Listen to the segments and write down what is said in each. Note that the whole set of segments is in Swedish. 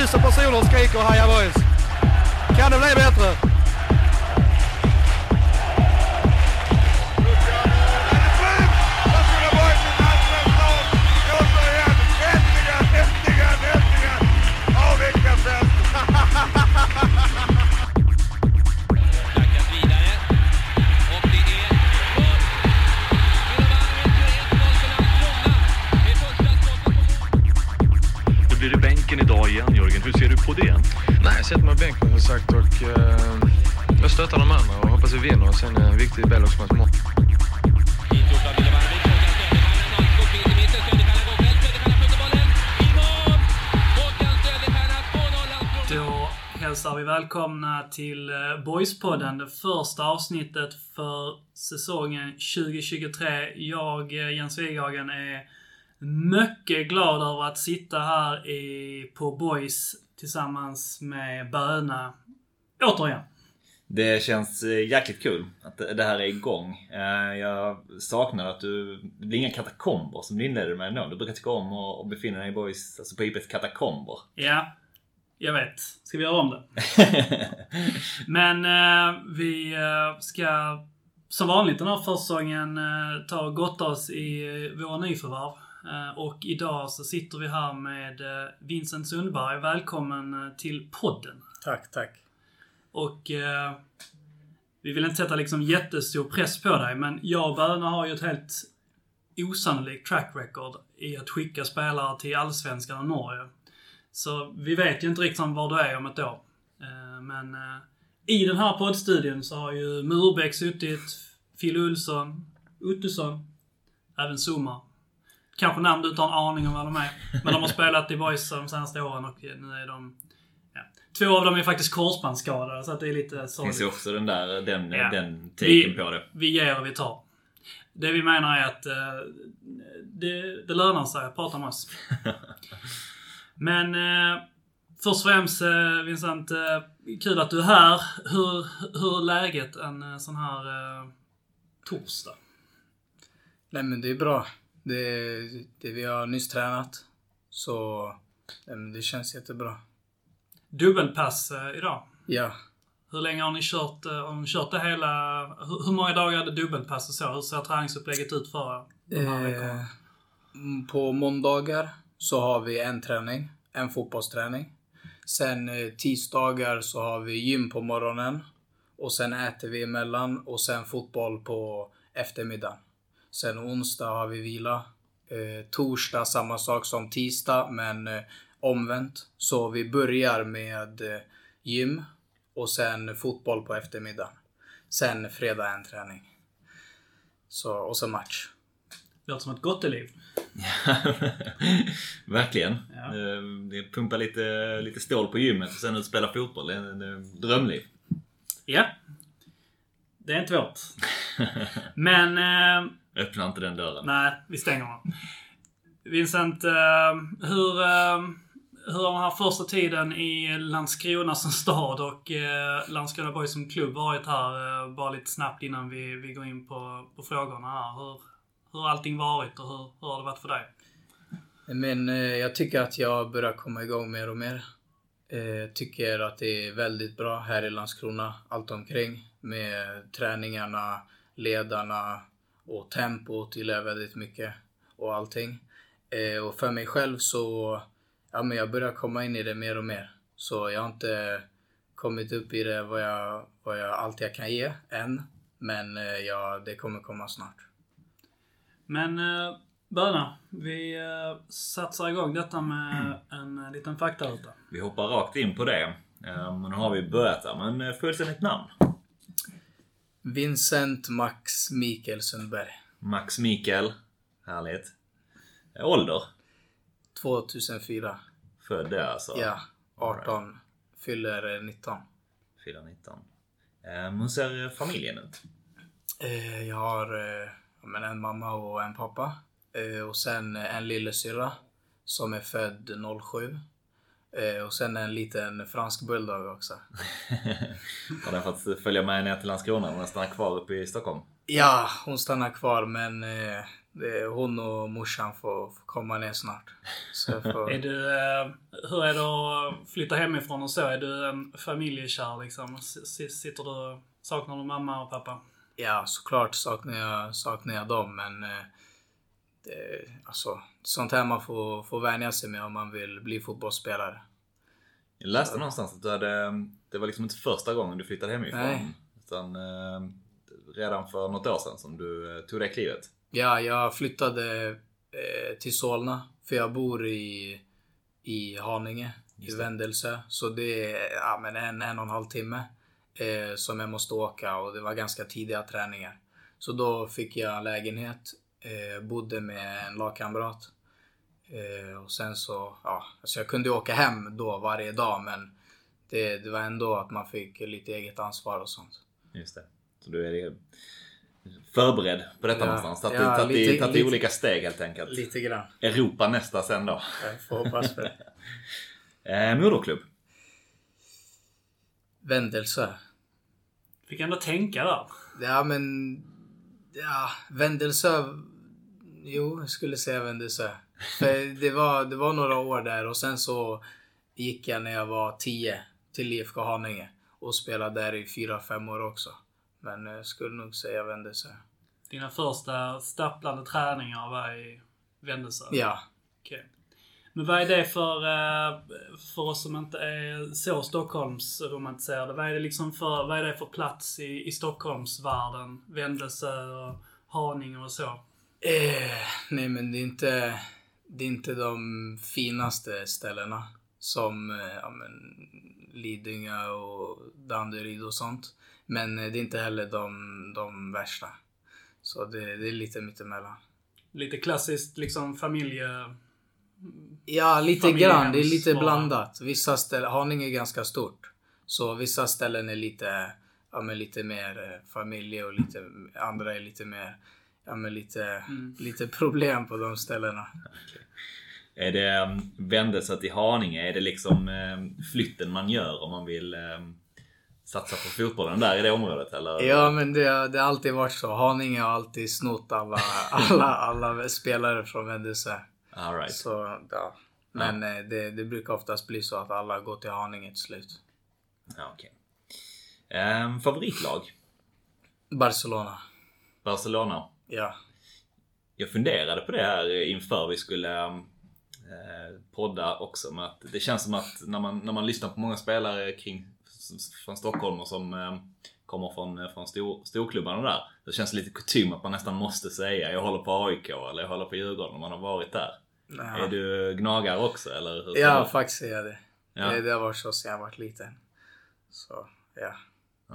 tusen personer skriker Haja Boys. Kan det bli bättre? Välkomna till eh, Boyspodden, det första avsnittet för säsongen 2023. Jag, eh, Jens Wighagen, är mycket glad över att sitta här i, på Boys tillsammans med Böna. Återigen. Det känns eh, jäkligt kul att det här är igång. Jag saknar att du... Det blir inga katakomber som du inledde med ändå. Du brukar tycka om att befinna dig i boys, alltså på IPs katakomber. Ja, jag vet. Ska vi göra om det? Men eh, vi eh, ska som vanligt den här försäsongen eh, ta och gotta oss i eh, våra nyförvärv. Eh, och idag så sitter vi här med eh, Vincent Sundberg. Välkommen eh, till podden. Tack, tack. Och vi vill inte sätta liksom jättestor press på dig, men jag och Böna har ju ett helt osannolikt track record i att skicka spelare till Allsvenskan och Norge. Så vi vet ju inte riktigt var du är om ett år. Eh, men eh, i den här poddstudion så har ju Murbeck suttit, Phil Olsson, Ottosson, även Zuma. Kanske namn du inte har en aning om vad de är. Men de har spelat i Boys de senaste åren och nu är de... Ja. Två av dem är faktiskt korsbandsskadade så att det är lite Det finns sorgligt. ju också den där, den, Ja. den Vi- taken på det. Vi ger och vi tar. Det vi menar är att eh, det, det lönar sig att prata med oss. Men eh, först och främst eh, Vincent, eh, kul att du är här. Hur, hur är läget en eh, sån här eh, torsdag? Nej men det är bra. Det, det vi har nyss tränat. Så det känns jättebra. Dubbelpass eh, idag. Ja. Hur länge har ni kört, har ni kört det hela? Hur, hur många dagar är det dubbelpass och så? Hur ser träningsupplägget ut för de här veckorna? På måndagar så har vi en träning. En fotbollsträning. Sen eh, tisdagar så har vi gym på morgonen. Och sen äter vi emellan och sen fotboll på eftermiddagen. Sen onsdag har vi vila. Eh, torsdag samma sak som tisdag men eh, omvänt. Så vi börjar med eh, gym och sen fotboll på eftermiddagen. Sen fredag en träning. Så, och så match. Det låter som ett gott liv. Verkligen. Ja. Eh, Det pumpar lite, lite stål på gymmet och sen ut spela fotboll. Det är en en drömliv. Ja. Det är inte vårt. Men, eh, Öppna inte den dörren. nej, vi stänger den. Vincent, eh, hur, eh, hur har den här första tiden i Landskrona som stad och eh, Landskrona Boys som klubb varit här? Eh, bara lite snabbt innan vi, vi går in på, på frågorna här. Hur, hur har allting varit och hur, hur har det varit för dig? Men eh, jag tycker att jag börjar komma igång mer och mer. Eh, tycker att det är väldigt bra här i Landskrona, allt omkring. Med träningarna, ledarna och tempot gillar jag väldigt mycket. Och allting. Eh, och för mig själv så, ja men jag börjar komma in i det mer och mer. Så jag har inte kommit upp i det vad jag, vad jag, allt jag kan ge än. Men eh, ja, det kommer komma snart. Men eh, Böna, vi eh, satsar igång detta med en eh, liten faktaruta. Vi hoppar rakt in på det. Eh, Men nu har vi börjat där. Men eh, fullständigt namn? Vincent Max Mikael Sundberg. Max Mikael. Härligt. Eh, Ålder? 2004. Född där alltså? Ja, 18. Fyller eh, 19. Fyller 19. Eh, Hur ser eh, familjen ut? Eh, Jag har eh, men en mamma och en pappa. Eh, Och sen en lillasyrra som är född 07. Eh, Och sen en liten fransk bulldog också. Har den fått följa med ner till Landskrona och stannar kvar uppe i Stockholm? Ja, hon stannar kvar men eh, hon och morsan får, får komma ner snart. Får, Är du, eh, hur är det att flytta hemifrån och så? Är du en familjekär liksom? S- s- Sitter du, saknar du mamma och pappa? Ja, såklart saknar jag, saknar jag dem, men eh, det, alltså, sånt här man får, får vänja sig med om man vill bli fotbollsspelare. Jag läste någonstans att du hade, det var liksom inte första gången du flyttade hemifrån. Nej. Utan eh, redan för något år sedan som du eh, tog det klivet. Ja, jag flyttade eh, till Solna, för jag bor i, i Haninge, i Vändelse. Så det är ja, men en, en och en halv timme eh, som jag måste åka och det var ganska tidiga träningar. Så då fick jag lägenhet, eh, bodde med en lagkamrat. Eh, och sen så, ja, alltså jag kunde åka hem då varje dag men det, det var ändå att man fick lite eget ansvar och sånt. Just det. Så du är förberedd på detta Ja. någonstans. Tagit, Ja, tagit, i, lite- i lite- olika steg helt enkelt. Lite grann. Europa nästa sen då. Jag får hoppas för det. Eh, moderklubb. Vändelse. Fick ändå tänka där. Ja, men... Ja, Vändelse... Jo, jag skulle säga Vändelse. För det var, det var några år där och sen så gick jag när jag var 10 till IFK Haninge och spelade där i 4-5 år också. Men jag skulle nog säga Vändelse. Dina första stapplande träningar var i Vändelse? Ja. Okej. Men vad är det för, eh, för oss som inte är så Stockholmsromantiserade? Vad är det liksom för, vad är det för plats i, i Stockholmsvärlden? Vändelse och Haninge och så? Eh, nej, men det är inte... Det är inte de finaste ställena. Som eh, ja, men, Lidingö och Danderyd och sånt. Men eh, det är inte heller de, de värsta. Så det, det är lite mittemellan. Lite klassiskt liksom familje... Ja, lite Familjehems grann. Det är lite blandat. Vissa ställen, Haninge är ganska stort. Så vissa ställen är lite, ja men lite mer eh, familje och lite, andra är lite mer, ja men lite, lite problem på de ställena. Är det um, vändelse till Haninge? Är det liksom um, flytten man gör om man vill um, satsa på fotbollen där i det området? Eller? Ja, men det, det har alltid varit så. Haninge har alltid snott alla, alla, alla spelare från Vändelse. All right. Så, ja. Men eh, det, det brukar oftast bli så att alla går till Haninge till slut. Ja, okej. Ehm, favoritlag? Barcelona. Barcelona. Ja. Jag funderade på det här inför vi skulle eh, podda också. Med att det känns som att när man, när man lyssnar på många spelare kring, från Stockholm och som eh, kommer från, från stor, storklubbarna där. Så känns det lite kutym att man nästan måste säga jag håller på AIK eller jag håller på Djurgården om man har varit där. Ja. Är du gnagare också eller? Hur Ja, du? faktiskt är jag det. Ja. det. Det har varit så sedan jag varit liten. Så, ja.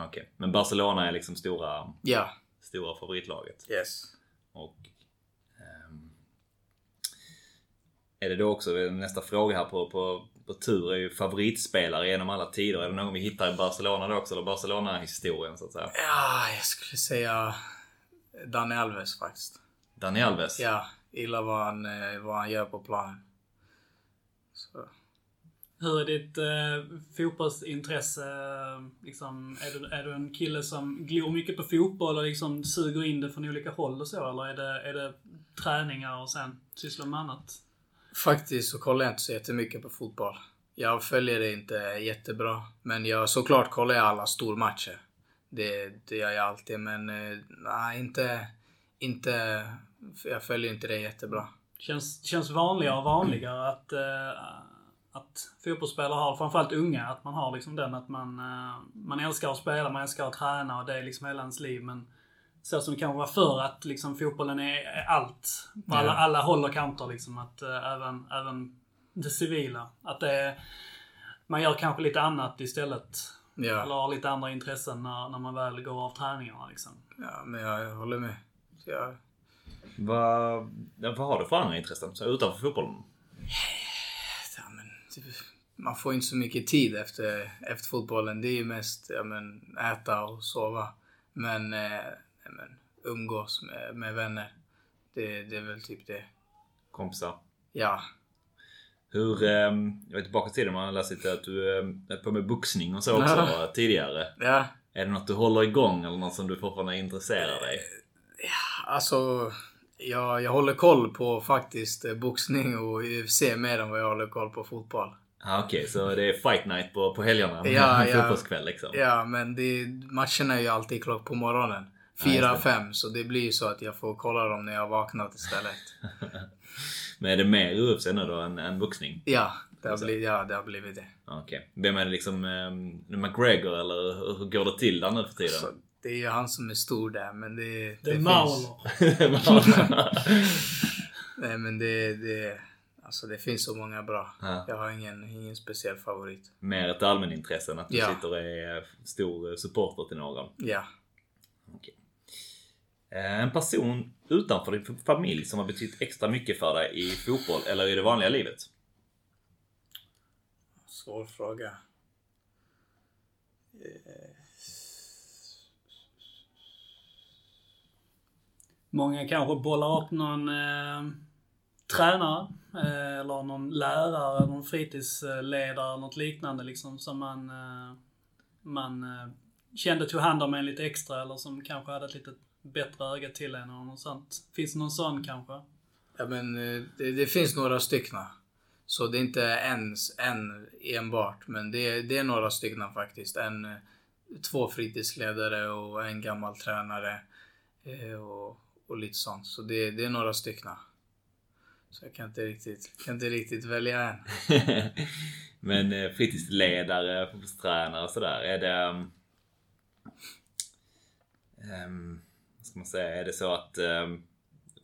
Okej. Men Barcelona är liksom stora, Ja. stora favoritlaget. Yes. Och ehm, Är det då också nästa fråga här på, på, på tur är ju favoritspelare genom alla tider. Är det någon vi hittar i Barcelona då också? Eller Barcelona-historien så att säga? Ja, jag skulle säga Dani Alves faktiskt. Dani Alves? Ja, gillar vad han, eh, vad han gör på planen. Så. Hur är ditt eh, fotbollsintresse? eh, Liksom, är, du, är du en kille som glor mycket på fotboll och liksom suger in det från olika håll och så? Eller är det, är det träningar och sen sysslar med annat? Faktiskt så kollar jag inte så jättemycket på fotboll. Jag följer det inte jättebra. Men jag, såklart kollar jag alla stormatcher. Det, det gör jag alltid, men eh, nej, inte, inte... Jag följer inte det jättebra. Känns, känns vanligare och vanligare att, eh, att fotbollsspelare har, framförallt unga, att man har liksom den att man, eh, man älskar att spela, man älskar att träna och det är liksom hela ens liv. Men så som det kanske var förr att liksom fotbollen är, allt. På alla, Ja. alla håll och kanter liksom. Att eh, även, även det civila. Att det är, man gör kanske lite annat istället. Eller Ja, har lite andra intressen när, när man väl går av träningarna liksom. ja men jag håller med. Jag, Vad, ja, vad har du för andra intressen så utanför fotbollen? ja, men, typ, man får inte så mycket tid efter, efter fotbollen. Det är ju mest ja, men, äta och sova. Men, eh, men umgås med, med vänner. Det, det är väl typ det. Kompisar? Ja. Hur, ehm, jag är tillbaka till det man har läst lite att du ehm, är på med boxning och så också Ja. tidigare. Ja. Är det något du håller igång eller något som du fortfarande intresserar dig? Alltså, Jag, jag håller koll på faktiskt eh, boxning och UFC mer än vad jag håller koll på fotboll. Ah, Okej, så det är fight night på, på helgerna? Ja, ja. Fotbollskväll liksom? Ja, men det, matcherna är ju alltid klock på morgonen. Ja, just 4-5, så det blir ju så att jag får kolla dem när jag vaknat istället. Men är det mer UFC nu då än, än boxning? Ja, det har, Alltså. blivit, ja, det har blivit det. Okej. Vem är det liksom? Eh, McGregor eller hur- går det till där nu för tiden? Så det är ju han som är stor där, men det, Det är finns... Nej, men det, det, alltså det finns så många bra. Ja. Jag har ingen, ingen speciell favorit. mer ett allmänintresse än att du Ja. sitter och är stor supporter till någon? Ja. Eh, en person utanför din familj som har betytt extra mycket för dig i fotboll eller i det vanliga livet? Svår fråga. Många kanske bollar upp någon eh, tränare eh, eller någon lärare, någon fritidsledare eller något liknande liksom som man, eh, man eh, kände tog hand om en lite extra eller som kanske hade ett litet bättre öga till en eller något sånt. Finns det någon sån kanske? Ja, men eh, det, det finns några stycken. Så det är inte en, en enbart, men det, det är några stycken faktiskt. En, eh, två fritidsledare och en gammal tränare. eh, Och, och lite sånt. Så det, det är några stycken. Så jag kan inte riktigt, kan inte riktigt välja en. Men fritidsledare, fotbollstränare och sådär. Är det... vad ska man säga? Är det så att... Um,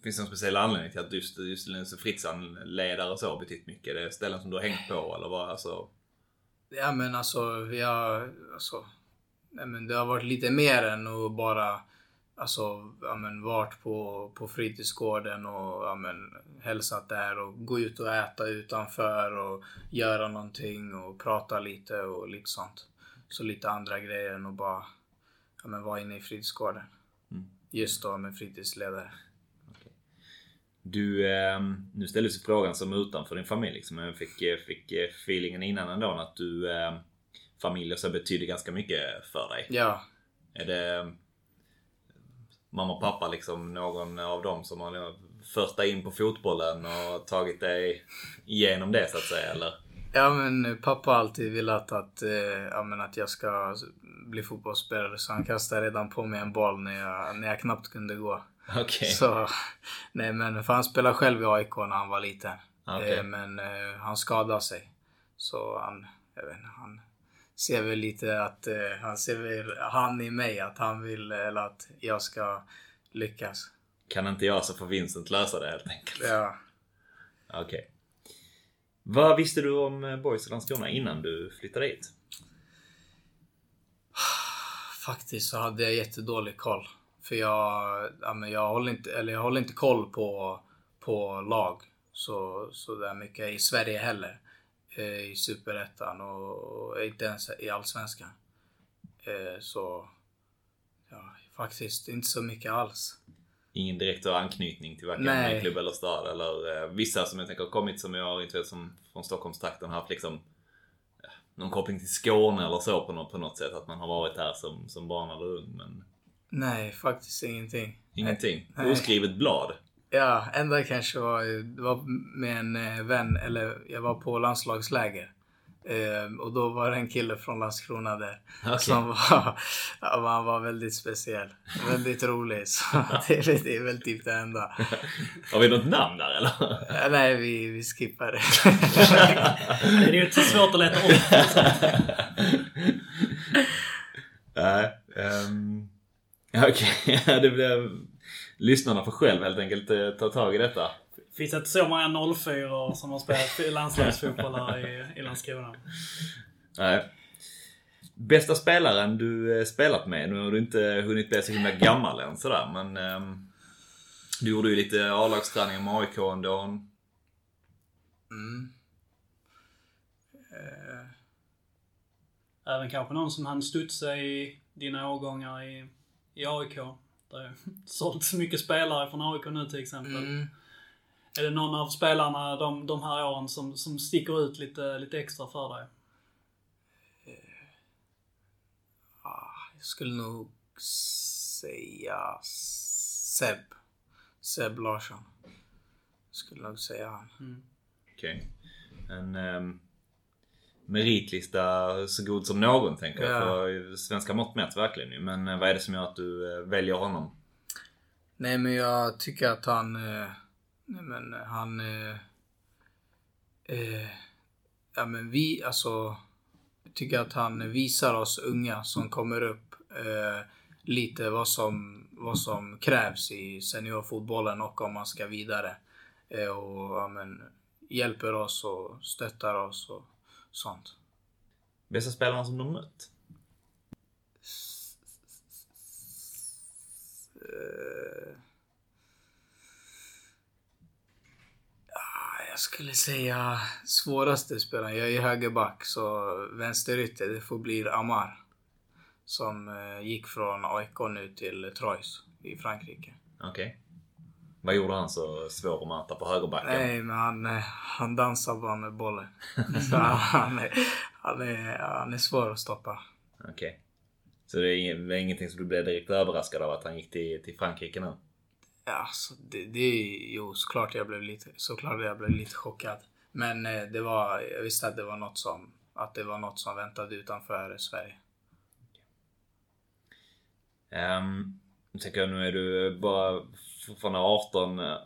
finns det någon speciell anledning till att just, just en fritidsledare och så har betytt mycket? Är det ställen som du har hängt på eller vad? Alltså, Ja men alltså, vi har, alltså, nej, men det har varit lite mer än att bara alltså, ja, men, varit på, på fritidsgården och ja, men, hälsat där och gå ut och äta utanför och göra någonting och prata lite och lite sånt. Så lite andra grejer än att bara ja, men, vara inne i fritidsgården. Just då med fritidsledare. Du, ehm, nu ställdes ju frågan som utanför din familj liksom. Jag fick, eh, fick eh, feelingen innan ändå att du ehm, familj och så betyder ganska mycket för dig. Ja, Är det ehm, mamma och pappa liksom någon av dem som har första in på fotbollen och tagit dig igenom det så att säga eller? Ja men pappa har alltid velat att, eh, ja, men att jag ska bli fotbollsspelare så han kastade redan på mig en boll när jag, när jag knappt kunde gå. Okej. Så, nej men för han spelade själv i AIK när han var liten. Okej. Eh, men eh, han skadade sig. Så han, jag vet inte, han ser väl lite att, eh, han ser väl han i mig att han vill, eller att jag ska lyckas. Kan inte jag så får Vincent lösa det helt enkelt. Ja. Okej. Vad visste du om eh, BoIS Landskrona innan du flyttade hit? Faktiskt så hade jag jättedålig koll. För jag, ja, men jag, håller inte, eller jag håller inte koll på, på lag så, så där mycket i Sverige heller. Eh, I Superettan och, inte ens i Allsvenskan. Eh, så ja, faktiskt inte så mycket alls. Ingen direkt anknytning till varken Nej. klubb eller stad eller eh, vissa som jag tänker har kommit som jag inte vet som från Stockholmstrakten har haft liksom ja, någon koppling till Skåne eller så på något, på något sätt. Att man har varit här som, som barn eller ung. Men Nej, faktiskt ingenting. ingenting. Nej. Oskrivet blad. Ja, enda kanske var, det var med en eh, vän, eller jag var på landslagsläger. Eh, och då var det en kille från Landskrona där. Okej. Som var, ja, han var väldigt speciell. Väldigt rolig. Så det, är, väl- det är väl typ det enda. Har vi något namn där eller? Ja, nej, vi, vi skippar det. Det är ju inte så svårt att leta upp. Nej. ehm, ja, Okej, det blir... Lyssnarna får själv helt enkelt eh, ta tag i detta. Finns inte så många 04 som har spelat landslagsfotboll här i, i Landskrona. Nej. Bästa spelaren du eh, spelat med? Nu har du inte hunnit bli så himla gammal än sådär men... ehm, du gjorde ju lite A-lagsträning med AIK ändå. Mm. Eh, Även kanske någon som hann studsa i dina årgångar i, i AIK. Det har ju sålts mycket spelare från AIK nu till exempel. mm. Är det någon av spelarna de, de här åren som, som sticker ut lite, lite extra för dig? Ah, jag skulle nog säga Seb. Seb Larsson. Skulle nog säga han. Okej. En ehm, meritlista så god som någon tänker jag. Ja. För svenska mått mätt verkligen. Men eh, vad är det som gör att du eh, väljer honom? Nej men jag tycker att han... Eh, nej men han... Eh, eh, ja men vi, alltså... Jag tycker att han visar oss unga som kommer upp eh, lite vad som, vad som krävs i seniorfotbollen och om man ska vidare. Eh, och ja, men, hjälper oss och stöttar oss och sånt. Bästa spelarna som du mött? Eh, ja, jag skulle säga svåraste spelaren. Jag är högerback så vänsterytter det får bli Amar. Som eh, gick från AIK nu till Troyes i Frankrike. Okej. Vad gjorde han så svår att möta på högerbacken? Nej, men han, eh, han dansar bara med bollen. så han, är, han, är, han är svår att stoppa. Okej. Så det är, ing- det är ingenting som du blev direkt överraskad av att han gick till, till Frankrike nu? Ja, så det, det är jo såklart jag blev lite, såklart jag blev lite chockad. Men eh, det var, jag visste att det var något som, att det var något som väntade utanför Sverige. Um, nu tänker jag, nu är du bara fortfarande 18, eh,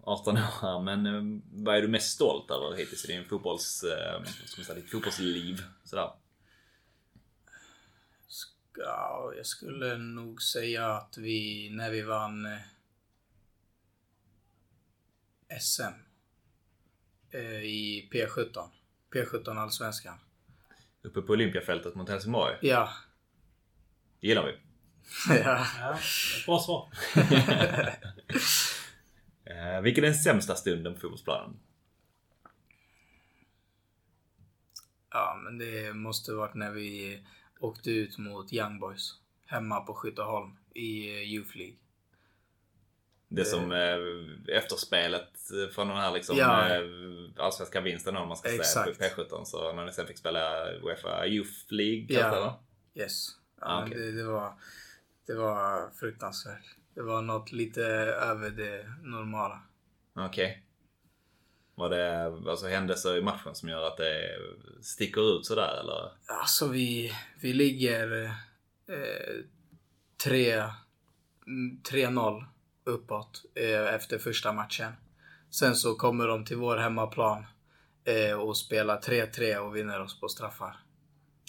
18 år här, men eh, vad är du mest stolt över hittills i din fotbolls, eh, ska man säga, ditt fotbollsliv? Sådär. Ja, jag skulle nog säga att vi, när vi vann eh, SM eh, i P17, P17 Allsvenskan. Uppe på Olympiafältet mot Helsingborg. Ja, Det gillar vi. ja. Ja, bra svar. Eh, vilken är den sämsta stunden på fotbollsplanen? Ja, men det måste varit när vi åkte ut mot Young Boys hemma på Skytteholm i eh, Youth League. Det som eh, efterspelet från den här liksom Ja. eh, allsvenska vinsten om man ska säga Exakt. på P17. Så när ni sen fick spela Uefa Youth League Ja. va? Yes. Ja, Ah, okej. det, det, var, det var fruktansvärt. Det var något lite över det normala. Okej. Var det alltså händelser i matchen som gör att det sticker ut sådär eller? Alltså vi, vi ligger eh, tre- mm, 3-0 uppåt eh, efter första matchen. Sen så kommer de till vår hemmaplan eh, och spelar 3-3 och vinner oss på straffar.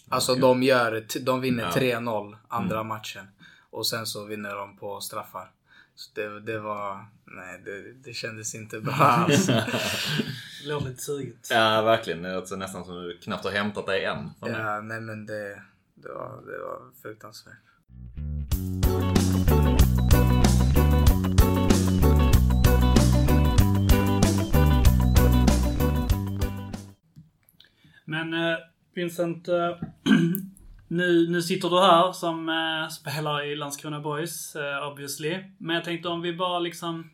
Alltså Okej. de, gör, de vinner Ja. 3-0 andra matchen. Och sen så vinner de på straffar. Så det, det var... Nej, det, det kändes inte bra alls. Det låter lite suget. ja, verkligen. Det låter nästan som du knappt har hämtat dig än. ja, nej men det, det, var, det var fruktansvärt. Men eh, Vincent, eh, nu, nu sitter du här som eh, spelare i Landskrona Boys, obviously. Men jag tänkte om vi bara liksom,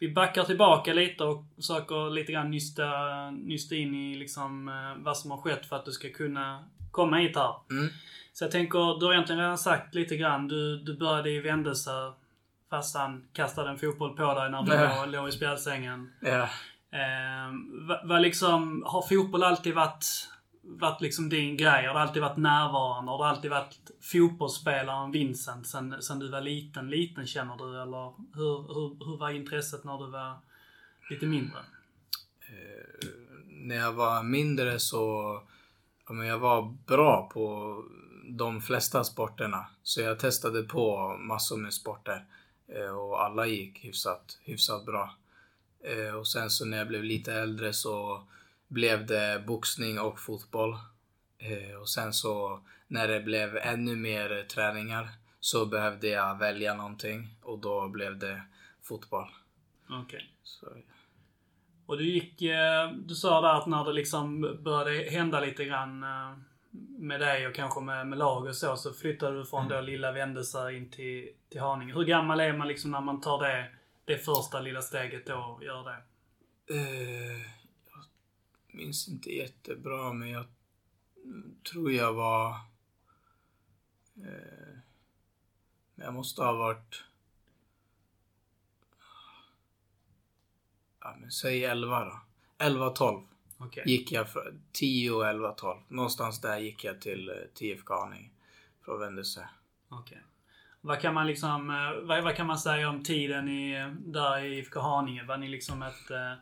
vi backar tillbaka lite och försöker lite grann nysta, nysta in i liksom vad som har skett för att du ska kunna komma hit här. Mm. Så jag tänker, du har egentligen redan sagt lite grann, du, du började i Vändelse fast han kastade en fotboll på dig när du Ja. låg, låg i spjälsängen. Ja. Eh, vad liksom, har fotboll alltid varit, varit liksom din grej? Har du alltid varit närvarande? Har du alltid varit fotbollsspelaren Vincent sen, sen du var liten, liten känner du? Eller hur, hur, hur var intresset när du var lite mindre? Eh, när jag var mindre så ja, men jag var bra på de flesta sporterna. Så jag testade på massor med sporter. Eh, Och alla gick hyfsat, hyfsat bra. Eh, Och sen så när jag blev lite äldre så blev det boxning och fotboll. Eh, Och sen så när det blev ännu mer träningar så behövde jag välja någonting och då blev det fotboll. Okej. Så, Och du gick, eh, du sa där att när det liksom började hända lite grann eh, med dig och kanske med, med lag och så, så flyttade du från då lilla Vändelse in till, till Haninge. Hur gammal är man liksom när man tar det, det första lilla steget då och gör det? Jag minns inte jättebra, men jag tror jag var... Eh, jag måste ha varit säg 11 då. 11-12 Okej. gick jag för 10, 11, 12. Någonstans där gick jag till, eh, IFK Haninge. Från Vändelse. Okej. Vad kan man liksom, eh, vad, vad kan man säga om tiden i, där i IFK Haninge? Var ni liksom ett, eh,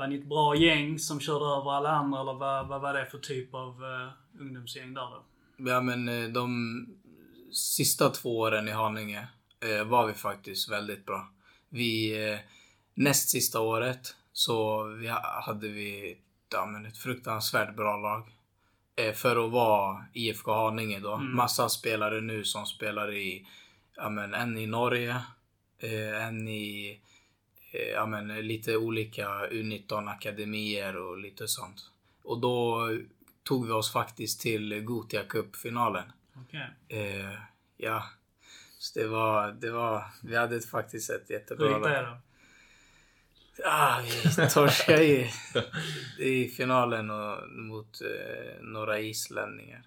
var ni ett bra gäng som körde över alla andra eller vad, vad var det för typ av uh, ungdomsgäng där då? Ja men eh, de sista två åren i Haninge eh, var vi faktiskt väldigt bra. Vi, eh, näst sista året så vi, ha- hade vi ja, men ett fruktansvärt bra lag. Eh, för att vara IFK Haninge då. Massa spelare nu som spelar i, ja men en i Norge, eh, en i ja, men, lite olika U19-akademier och lite sånt. Och då tog vi oss faktiskt till Gothia Cup-finalen. Okej. Eh, ja, så det var, det var, vi hade faktiskt ett Hur jättebra gick det lag. då? Ah, vi torskade i, i finalen och, mot eh, några islänningar.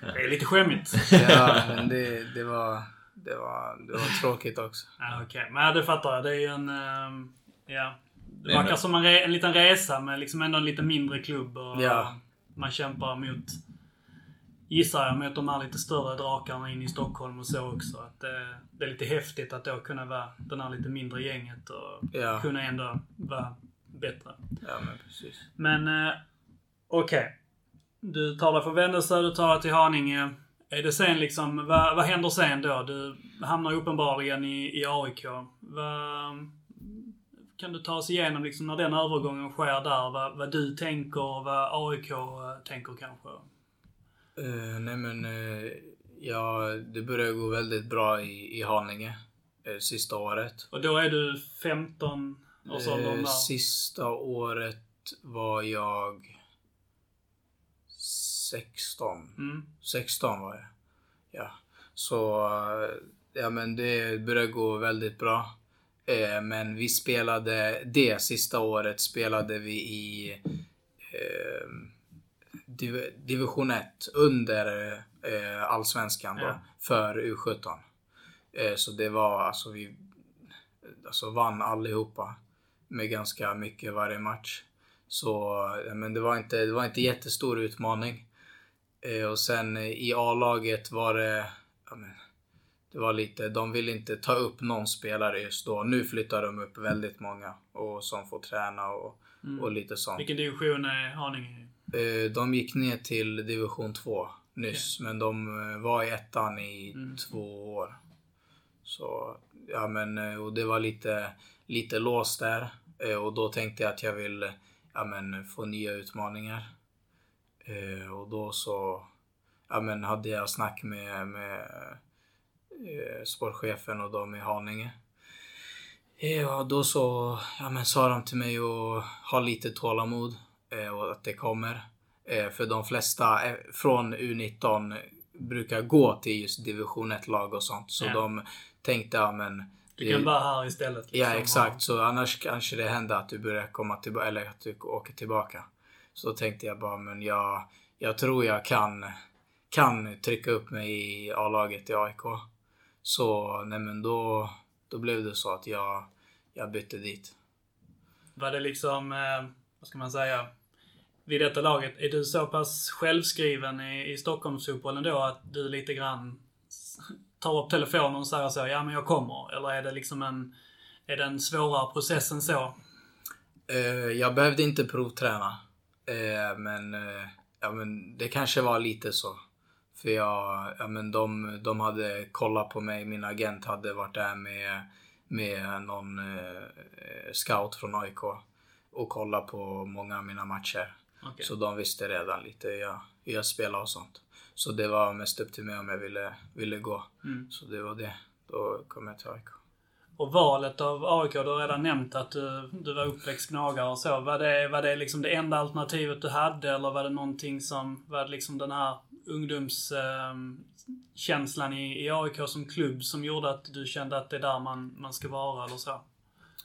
Det är lite skämmigt. Ja, men det, det, var, det, var, det var tråkigt också. Ja, Okej, men ja, det fattar jag. Det är ju en... ehm, ja. Det Men- verkar som en, re, en liten resa med liksom ändå en lite mindre klubb. Och Ja. Man kämpar mot, gissar jag, mot de här lite större drakarna in i Stockholm och så också. Att det, det är lite häftigt att då kunna vara den här lite mindre gänget och Ja. kunna ändå vara bättre. Ja, men precis. Men eh, okej. Du tar dig från Vännäsö, du tar dig till Haninge. Är det sen liksom, vad, vad händer sen då? Du hamnar uppenbarligen i, i AIK. Vad, kan du ta oss igenom liksom när den övergången sker där? Vad, vad du tänker och vad AIK eh, tänker kanske? Eh, nej men, eh, ja, det började gå väldigt bra i, i Haninge eh, sista året. Och då är du 15 och så Eh, någon där. sista året var jag 16. Mm. 16 var jag. Ja. Så, eh, ja men det började gå väldigt bra. Eh, Men vi spelade, det sista året spelade vi i eh, div, division 1 under eh, allsvenskan då, Ja. för U17. Eh, så det var alltså vi alltså vann allihopa med ganska mycket varje match. Så men det var inte, det var inte jättestor utmaning. Eh, och sen eh, i A-laget var det, men, det var lite, de ville inte ta upp någon spelare just då. Nu flyttar de upp väldigt många och som får träna och, och lite sånt. Vilken division är Haninge i? Eh, De gick ner till division 2 nyss, men de eh, var i ettan i två år. Så, ja men, eh, och det var lite, lite låst där. Eh, Och då tänkte jag att jag vill, ja men, få nya utmaningar. Eh, Och då så, ja men, hade jag snack med, med eh, sportchefen och de i Haninge. Ja, då så ja, men sa de till mig att ha lite tålamod eh, och att det kommer. Eh, för de flesta eh, från U19 brukar gå till just division 1-lag och sånt. Så Ja. de tänkte, ja men... Du kan vara här istället. Ja, liksom, exakt. Så annars kanske det händer att du börjar komma tillbaka, eller att du åker tillbaka. Så tänkte jag bara, men jag, jag tror jag kan, kan trycka upp mig i A-laget i AIK. Så, nej men då, då blev det så att jag, jag bytte dit. Var det liksom, eh, vad ska man säga, vid detta laget, är du så pass självskriven i, i Stockholmsfotbollen då att du lite grann tar upp telefonen och säger så, ja men jag kommer? Eller är det liksom en, är det en svårare process än så? Eh, jag behövde inte provträna. Eh, men, eh, ja, men det kanske var lite så. För jag, ja, men de, de hade kollat på mig. Min agent hade varit där med, med någon eh, scout från AIK och kollat på många av mina matcher. Okej. Så de visste redan lite hur jag, hur jag spelade och sånt. Så det var mest upp till mig om jag ville, ville gå. Mm. Så det var det. Då kom jag till AIK. Och valet av AIK, du har redan nämnt att du, du var uppväxt gnagare och så. Var det, var det liksom det enda alternativet du hade eller var det någonting som, var det liksom den här ungdomskänslan ehm, i, i AIK som klubb som gjorde att du kände att det är där man, man ska vara eller så?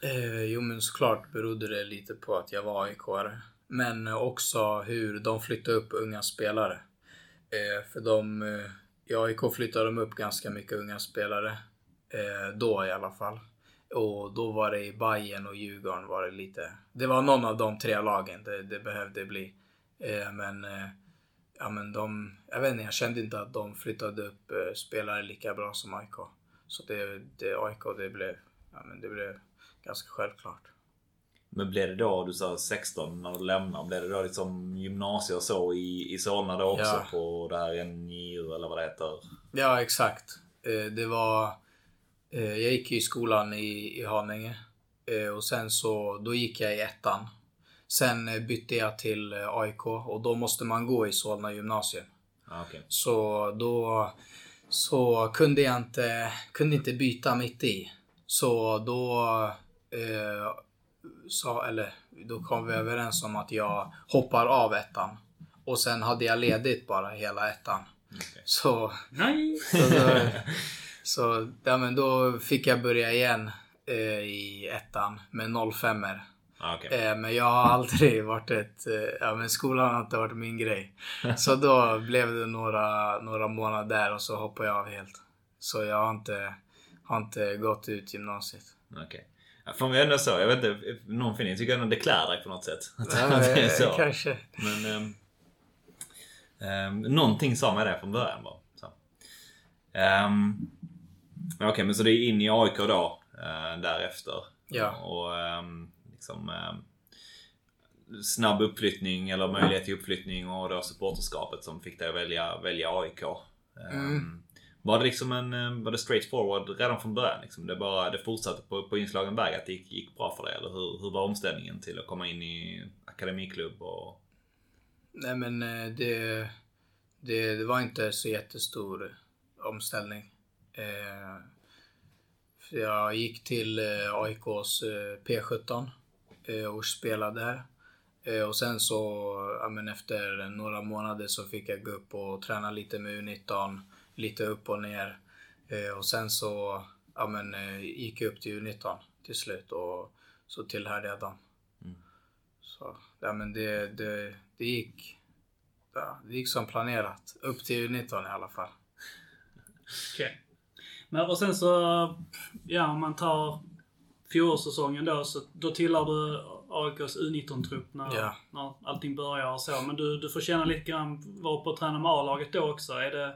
Eh, jo men såklart berodde det lite på att jag var AIK-are. Men eh, också hur de flyttade upp unga spelare. Eh, för de, eh, i AIK flyttade de upp ganska mycket unga spelare. Eh, då i alla fall. Och då var det i Bayern och Djurgården var det lite. Det var någon av de tre lagen det, det behövde bli. Eh, men, eh, ja men de, jag vet inte, jag kände inte att de flyttade upp eh, spelare lika bra som AIK. Så det, det AIK, det blev, ja men det blev ganska självklart. Men blev det då, du sa 16 när du lämnade, blev det då liksom gymnasie och så i, i Solna då också Ja. på det här NJU eller vad det heter? Ja, exakt. Eh, Det var... eh, Jag gick i skolan i, i Haninge. Eh, Och sen så, då gick jag i ettan. Sen eh, bytte jag till AIK och då måste man gå i Solna gymnasium. Ah, okej. Så då så kunde jag inte, kunde inte byta mitt i. Så då eh, sa, eller då kom vi överens om att jag hoppar av ettan. Och sen hade jag ledigt bara hela ettan. Så Nej! så, då, så ja, men då fick jag börja igen eh, i ettan med 05 Ah, okej. eh, Men jag har aldrig varit ett... Eh, ja, men skolan har inte varit min grej. Så då blev det några, några månader där och så hoppade jag av helt. Så jag har inte, har inte gått ut gymnasiet. Okej. Ja, fan vi ändå så. Jag vet inte. Någon fin. Jag tycker ändå det klär dig på något sätt. Ja, så. Kanske. Men... ehm, ehm, någonting sa mig det från början bara. Så. Ehm, men Okej, men så det är in i AIK då. eh, därefter. Ja. Och ehm, liksom... ehm, snabb uppflyttning eller möjlighet till uppflyttning och då supporterskapet som fick dig att välja, välja AIK. Ehm, Mm. Var det liksom en, eh, var det straight forward redan från början? Liksom? Det, bara, det fortsatte på, på inslagen väg att det gick, gick bra för dig? Eller hur, hur var omställningen till att komma in i akademiklubb och... Nej men eh, det, det, det var inte så jättestor omställning. Eh, jag gick till eh, AIKs eh, P17 eh, och spelade där. Eh, och sen så, ja, men efter några månader så fick jag gå upp och träna lite med U19, lite upp och ner. Eh, och sen så, ja men eh, gick jag upp till U19 till slut och så tillhörde jag dem. Så, ja men det, det, det gick, ja, det gick som planerat. Upp till U19 i alla fall. Okej. Men och sen så, ja om man tar fjolårssäsongen då, så då tillhör du AIKs U19-trupp när, Ja. när allting börjar och så. Men du, du får känna lite grann, vara på och träna med A-laget då också. Är det,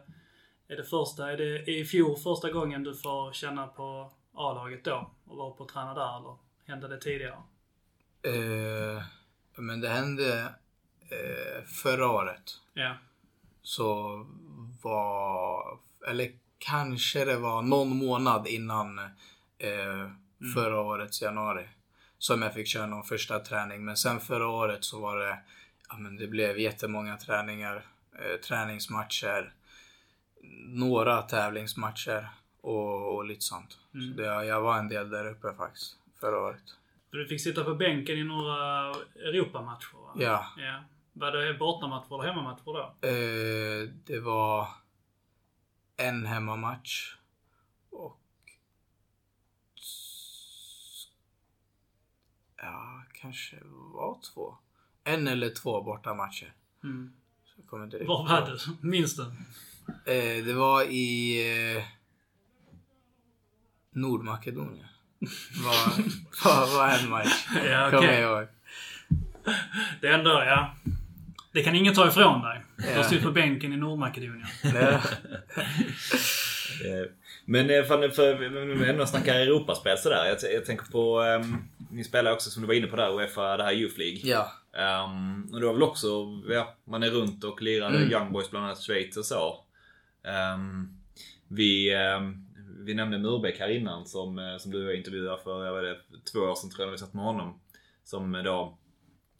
är det första, är det i fjol första gången du får känna på A-laget då? Och vara på och träna där eller hände det tidigare? Eh, men det hände eh, förra året. Ja. Så var, eller kanske det var någon månad innan eh, förra årets januari. Som jag fick köra någon första träning. Men sen förra året så var det, ja men det blev jättemånga träningar. Eh, träningsmatcher. Några tävlingsmatcher. Och, och lite sånt. Så det, jag var en del där uppe faktiskt. Förra året. Du fick sitta på bänken i några Europamatcher va? Ja. ja. Var det bortamatcher eller hemmamatcher då? Eh, det var en hemmamatch och ja, kanske var två. En eller två bortamatcher. Mm. Kommer Var var du? Minns du? Eh, det var i eh, Nordmakedonien. Var, var, var en match. Ja, Kommer okej. jag ihåg. Det är ändå, ja. Det kan ingen ta ifrån dig. Du har suttit på bänken i Nordmakedonien. Ja. Men eh, för, ändå snackar Europaspel sådär. Jag, jag tänker på, um, ni spelar också som du var inne på där, Uefa, det här Youth League. ja. Um, och du har väl också, ja, man är runt och lirar Mm. Young Boys bland annat Schweiz och så. Ehm, vi, ehm, vi nämnde Murbeck här innan som, eh, som du intervjuade för, jag vet inte, två år sedan tror jag när vi satt med honom. Som eh, då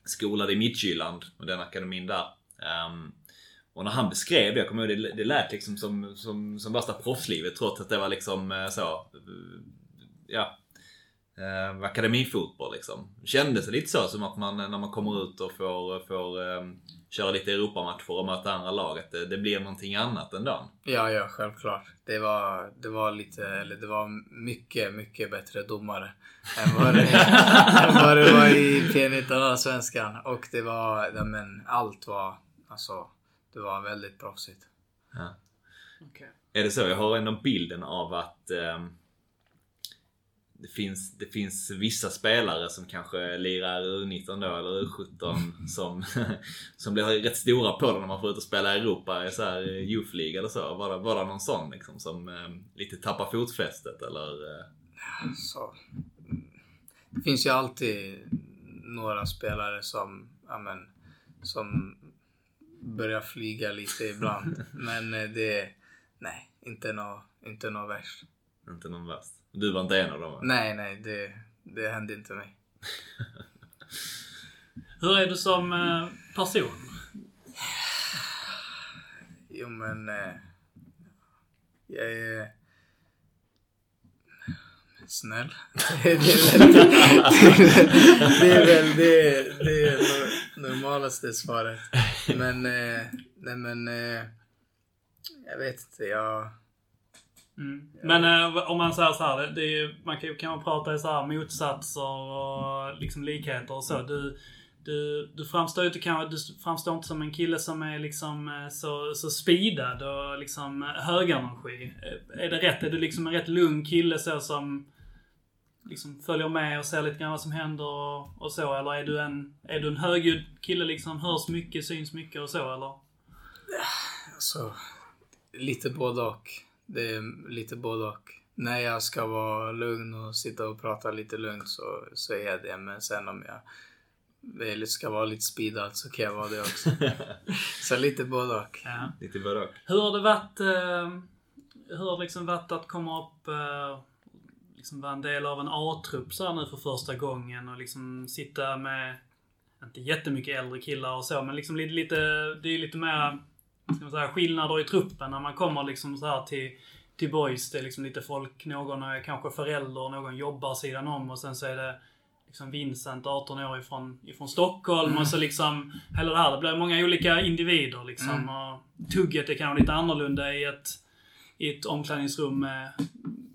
Skolad i Midtjylland och den akademin där. Um, och när han beskrev det, jag kommer ihåg det, det lät liksom som, som, som värsta proffslivet trots att det var liksom eh, så, eh, ja, eh, akademifotboll liksom. Kändes det lite så som att man när man kommer ut och får, får eh, köra lite Europamatcher och möta andra lag, att det, det blir någonting annat än dagen. Ja, ja, självklart. Det var, det var lite, eller det var mycket, mycket bättre domare än vad det, än vad det var i P19 Allsvenskan. Och det var, ja, men allt var, alltså, det var väldigt proffsigt. Okej. Är det så? Jag har ändå bilden av att ehm, det finns, det finns vissa spelare som kanske lirar U19 då eller U17 som, som blir rätt stora på det när man får ut och spela i Europa i så här Youth League eller så. Var det, var det någon sån liksom som eh, lite tappar fotfästet eller? Eh? Så, det finns ju alltid några spelare som, ja men, som börjar flyga lite ibland. men eh, det, nej, inte något inte nå värst. Inte någon värst. Du var inte en av dem? Nej, nej, det, det hände inte mig. Hur är du som eh, person? Jo men... Eh, jag är... Snäll. det är väl det, är väl det, det är no- normalaste svaret. Men, eh, nej men... Jag vet inte, jag... Mm. Men eh, om man säger så här, det, ju- man kan ju kan man prata i så här motsatser och liksom likheter och så. Du, du, du framstår inte kanske, du framstår inte som en kille som är liksom eh, så, så speedad och liksom eh, högenergi. Eh, Är det rätt? Är du liksom en rätt lugn kille så som liksom följer med och ser lite grann vad som händer och, och så? Eller är du en, är du en högljudd kille liksom, hörs mycket, syns mycket och så eller? Alltså, lite både och. Det är lite både och. När jag ska vara lugn och sitta och prata lite lugnt så, så är jag det. Men sen om jag väl ska vara lite speedad så kan jag vara det också. så lite både och. Ja. Lite både och. Hur har det varit, eh, hur har det liksom varit att komma upp, eh, liksom vara en del av en A-trupp så här nu för första gången och liksom sitta med, inte jättemycket äldre killar och så, men liksom lite, lite det är lite mer, ska man säga, skillnader i truppen när man kommer liksom så här till, till boys. Det är liksom lite folk, någon är kanske förälder, någon jobbar sidan om och sen så är det liksom Vincent, 18 år ifrån, ifrån Stockholm och så liksom hela det här. Det blir många olika individer liksom. Och tugget är kanske lite annorlunda i ett, i ett omklädningsrum med,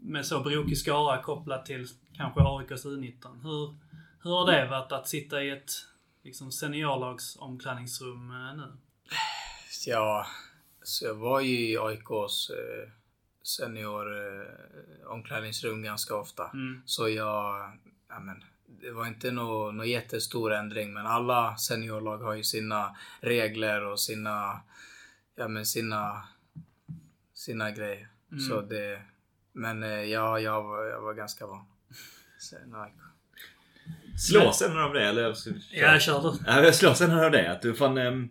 med så brokig skara kopplat till kanske AIKs U19. Hur, hur har det varit att sitta i ett liksom seniorlags omklädningsrum eh, nu? Ja, så jag var ju i AIKs eh, senior eh, omklädningsrum ganska ofta. Mm. Så jag, ja men, det var inte någon nå jättestor ändring men alla seniorlag har ju sina regler och sina, ja men sina, sina grejer. Mm. Så det, men eh, ja, jag var, jag var ganska van. Sen AIK. Slås en av det eller? Ja, jag kör du. Ja, slås en av det. Att du fan... ehm,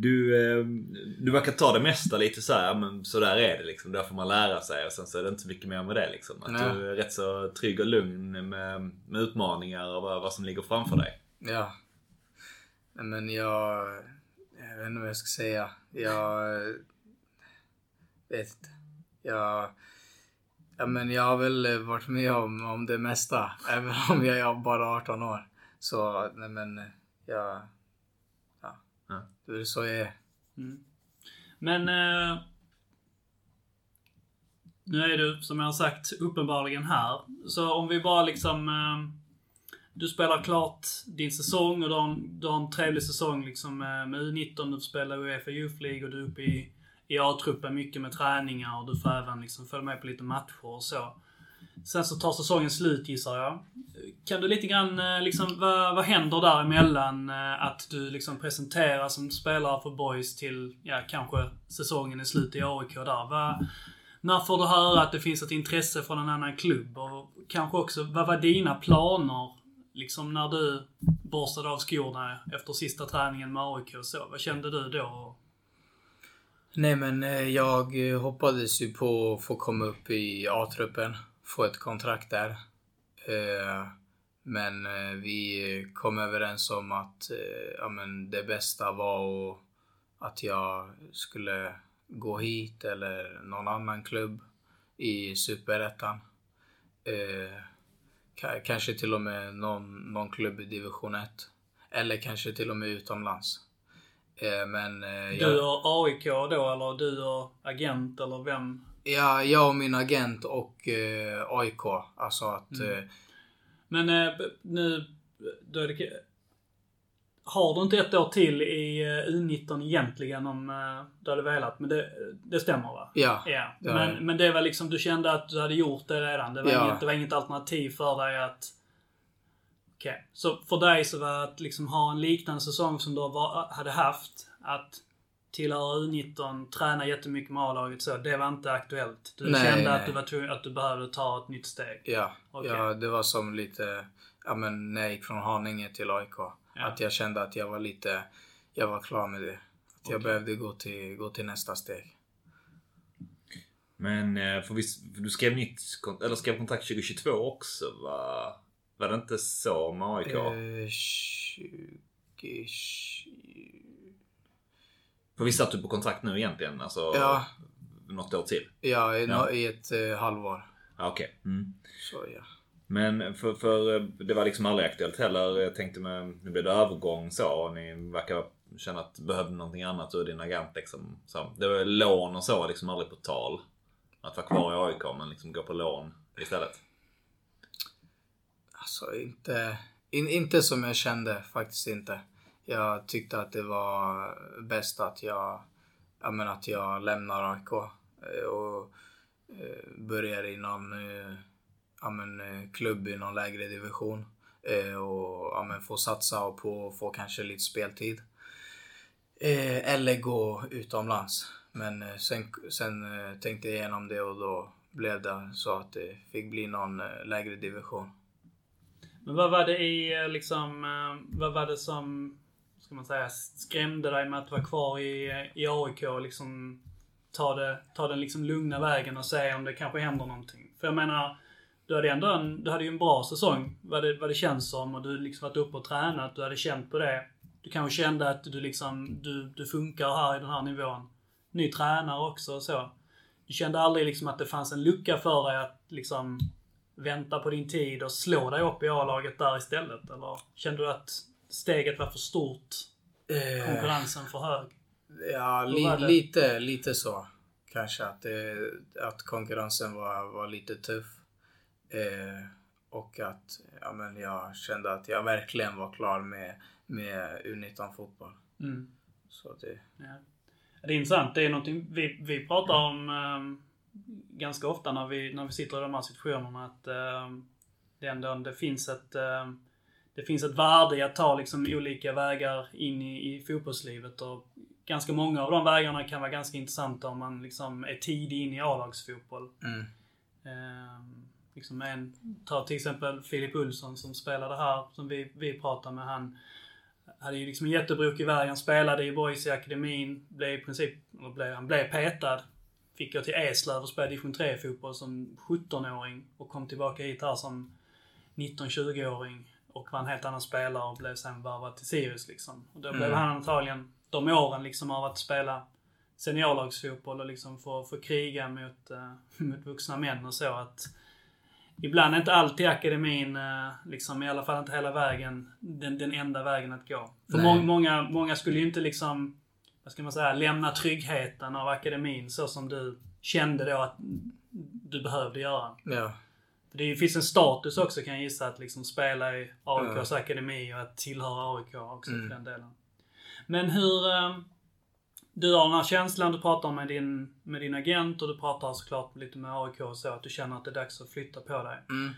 Du, ehm, du verkar ta det mesta lite så här, men så där är det liksom. Där får man lära sig och sen så är det inte så mycket mer med det liksom. Att Nej. du är rätt så trygg och lugn med, med utmaningar och vad, vad som ligger framför dig. Ja. Men jag... Jag vet inte vad jag ska säga. Jag... eh, Vet inte. Jag... Ja, men jag har väl eh, varit med om, om det mesta. Även om jag är bara 18 år. Så, nej men... eh, Jag... Ja. Det är så jag är. Men eh, nu är du, som jag har sagt, uppenbarligen här. Så om vi bara liksom... Eh, du spelar klart din säsong och du har en, du har en trevlig säsong liksom med, med U19. Du spelar Uefa Youth League och du är uppe i, i A-truppen mycket med träningar och du får även liksom följa med på lite matcher och så. Sen så tar säsongen slut gissar jag. Kan du lite grann, eh, liksom, vad, vad händer däremellan? Eh, att du liksom presenteras som spelare för Boys till, ja, kanske säsongen är slut i AIK där. Vad, när får du höra att det finns ett intresse från en annan klubb? Och kanske också, vad var dina planer? Liksom när du borstade av skorna efter sista träningen med AIK och så. Vad kände du då? Nej men eh, jag hoppades ju på att få komma upp i A-truppen. Få ett kontrakt där. Eh, Men eh, vi kom överens om att eh, ja, men det bästa var att, jag skulle gå hit eller någon annan klubb i Superettan. Ka- kanske till och med någon, någon klubb i division 1. Eller kanske till och med utomlands. Men jag- Du och AIK då, eller du och agent, eller vem? Ja, jag och min agent och eh, AIK. Alltså att... Mm. Eh, Men eh, nu, då är det... har du inte ett år till i eh, U19 egentligen om eh, du hade velat? Men det, det stämmer va? Ja. Ja. har jag. Men, men det var liksom, du kände att du hade gjort det redan? Det var, Ja. inget, det var inget alternativ för dig att... Okej. Så för dig så var att liksom ha en liknande säsong som du hade haft, att tillhöra U19, träna jättemycket med A-laget så, det var inte aktuellt? Du Nej, kände nej. att du, var tvungen, att du behövde ta ett nytt steg? Ja, Okej. ja, det var som lite, ja men när jag gick från Haninge till AIK. Att jag kände att jag var lite, jag var klar med det. Att jag Okej. behövde gå till, gå till nästa steg. Men eh, för visst, för du skrev nytt, eller skrev kontrakt 2022 också va? Var det inte så med AIK? Eh, 20, 20, För visst satt du på kontrakt nu egentligen? Alltså Ja. något år till? ja, i, Ja. i ett eh, halvår. Ja, Okej. Mm. Så ja. Men för, för eh, det var liksom aldrig aktuellt heller. Jag tänkte med, nu blev det övergång så och ni verkar känna att du behövde någonting annat ur din agent liksom. Så, det var lån och så liksom aldrig på tal. Att vara kvar i AIK men liksom gå på lån istället. Alltså inte, in, inte som jag kände, faktiskt inte. Jag tyckte att det var bäst att jag, jag menar, att jag lämnar AIK eh, och eh, börjar i någon eh, ja, men, klubb i någon lägre division. Och ja, men, få satsa på att få kanske lite speltid. Eller gå utomlands. Men sen, sen tänkte jag igenom det och då blev det så att det fick bli någon lägre division. Men vad var det i liksom, vad var det som, ska man säga, skrämde dig med att vara kvar i, i AIK och liksom ta, det, ta den liksom lugna vägen och se om det kanske händer någonting? För jag menar, du hade ändå en, du hade ju en bra säsong vad det, vad det känns som och du liksom varit uppe och tränat, du hade känt på det. Du kanske kände att du liksom, du, du funkar här i den här nivån. Ny tränare också och så. Du kände aldrig liksom att det fanns en lucka för dig att liksom vänta på din tid och slå dig upp i A-laget där istället? Eller kände du att steget var för stort? Eh, Konkurrensen för hög? Ja, li, lite, lite så. Kanske att, det, att konkurrensen var, var lite tuff. Eh, och att ja, men jag kände att jag verkligen var klar med, med U19-fotboll. Mm. Så det, Ja. Det är intressant. Det är någonting vi, vi pratar om ehm, ganska ofta när vi, när vi sitter i de här situationerna. Att ehm, det, ändå, det, finns ett, ehm, det finns ett värde i att ta liksom olika vägar in i, i fotbollslivet. Och ganska många av de vägarna kan vara ganska intressanta om man liksom är tidig in i A-lagsfotboll. mm, Ehm, liksom en, ta till exempel Filip Olsson som spelade här, som vi, vi pratade med. Han hade ju liksom en jättebrokig väg. Han spelade i Boys i akademin. Blev i princip, blev, han blev petad. Fick gå till Eslöv och spela division 3-fotboll som 17-åring. Och kom tillbaka hit här som 19-20-åring. Och var en helt annan spelare och blev sen varvad till Sirius liksom. Och då blev Mm. han antagligen, de åren liksom av att spela seniorlagsfotboll och liksom få, få kriga mot, eh, mot vuxna män och så. att Ibland inte alltid akademin, eh, liksom i alla fall inte hela vägen, den, den enda vägen att gå. För må, många, många skulle ju inte liksom, vad ska man säga, lämna tryggheten av akademin så som du kände då att du behövde göra. ja. Det finns en status också kan jag gissa att liksom spela i AIKs akademi och att tillhöra AIK också Mm. för den delen. Men hur... eh, Du har den här känslan du pratar med din, med din agent och du pratar såklart lite med AIK och så att du känner att det är dags att flytta på dig. Mm.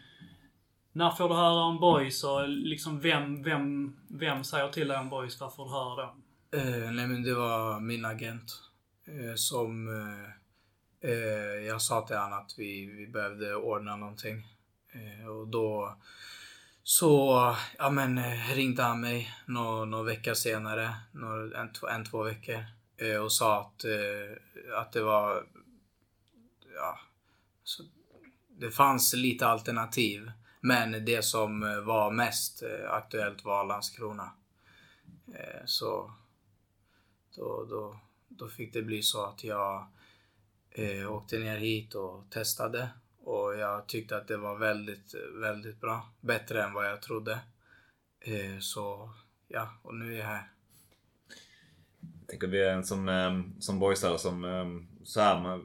När får du höra om Boys och liksom vem, vem, vem säger till dig om Boys? Varför du hör då? Eh, nej men det var min agent eh, som eh, eh, jag sa till honom att vi, vi behövde ordna någonting. Eh, och då så ja, men, eh, ringde han mig några vecka senare, någon, en, två, en, två veckor eh, och sa att, eh, att det var ja, så det fanns lite alternativ. Men det som eh, var mest eh, aktuellt var Landskrona. Så då, då, då fick det bli så att jag eh, åkte ner hit och testade. Och jag tyckte att det var väldigt, väldigt bra. Bättre än vad jag trodde. Eh, så ja, och nu är jag här. Jag tänker vi är en som, eh, som boysare som eh, så här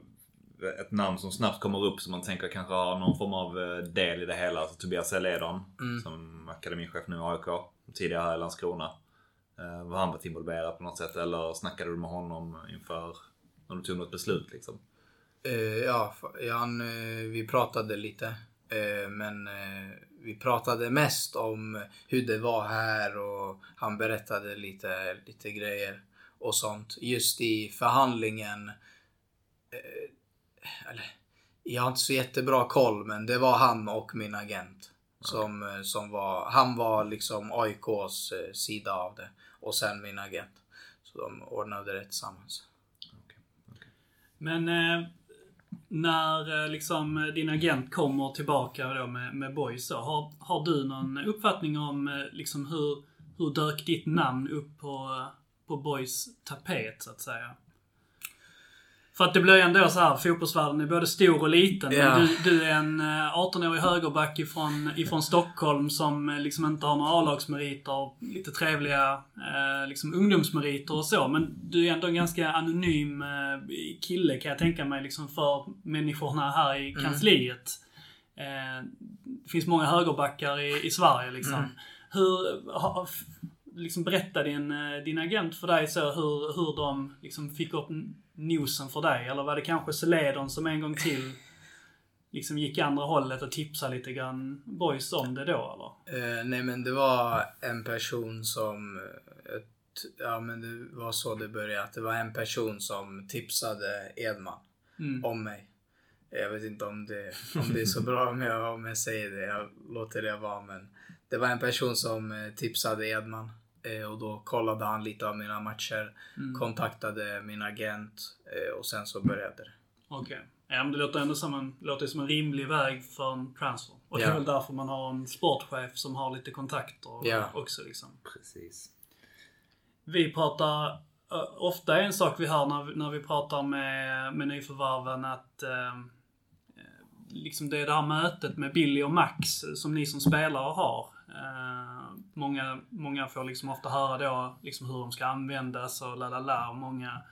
ett namn som snabbt kommer upp som man tänker kanske har någon form av eh, del i det hela. Alltså Tobias Eledon Mm. som akademichef nu i AIK. Tidigare här i Landskrona. Eh, var han varit involverad på något sätt eller snackade du med honom inför när du tog något beslut liksom? Eh, ja, han, eh, vi pratade lite. Eh, men vi pratade mest om hur det var här och han berättade lite, lite grejer och sånt. Just i förhandlingen. Eller, jag har inte så jättebra koll men det var han och min agent. Som, eh, som var, han var liksom AIKs sida av det. Och sen min agent. Så de ordnade det tillsammans. Men eh, när eh, liksom din agent kommer tillbaka då med, med Boys så, har, har du någon uppfattning om eh, liksom hur, hur dök ditt namn upp på, eh, på Boys tapet så att säga? För att det blir ju ändå så här, fotbollsvärlden är både stor och liten. Ja. Du, du är en eh, 18-årig högerback ifrån, ifrån Stockholm som eh, liksom inte har några A-lagsmeriter, lite trevliga eh, liksom ungdomsmeriter och så. Men du är ändå en ganska anonym eh, kille kan jag tänka mig liksom för människorna här i kansliet. Eh, det finns många högerbackar i, i Sverige liksom. Hur, ha, liksom berätta din, eh, din agent för dig så hur, hur de liksom fick upp nosen för dig? Eller var det kanske Celedon som en gång till liksom gick andra hållet och tipsade lite grann boys om det då eller? Eh, nej men det var en person som... eh, ja men det var så det började. Det var en person som tipsade Edman Mm. om mig. Jag vet inte om det, om det är så bra om jag, om jag säger det. Jag låter det vara men. Det var en person som eh, tipsade Edman. Eh, och då kollade han lite av mina matcher. Kontaktade min agent. Eh, och sen så började det. Okej. Ja men det låter ändå som en, låter som en rimlig väg för en transfer. Och det är väl därför man har en sportchef som har lite kontakter Ja. också liksom. Precis. Vi pratar, ö, ofta är en sak vi hör när, vi- när vi pratar med, med nyförvärven att eh, liksom det är det här mötet med Billy och Max som ni som spelare har. Eh, många, många får liksom ofta höra då liksom hur de ska användas och la la la. Många,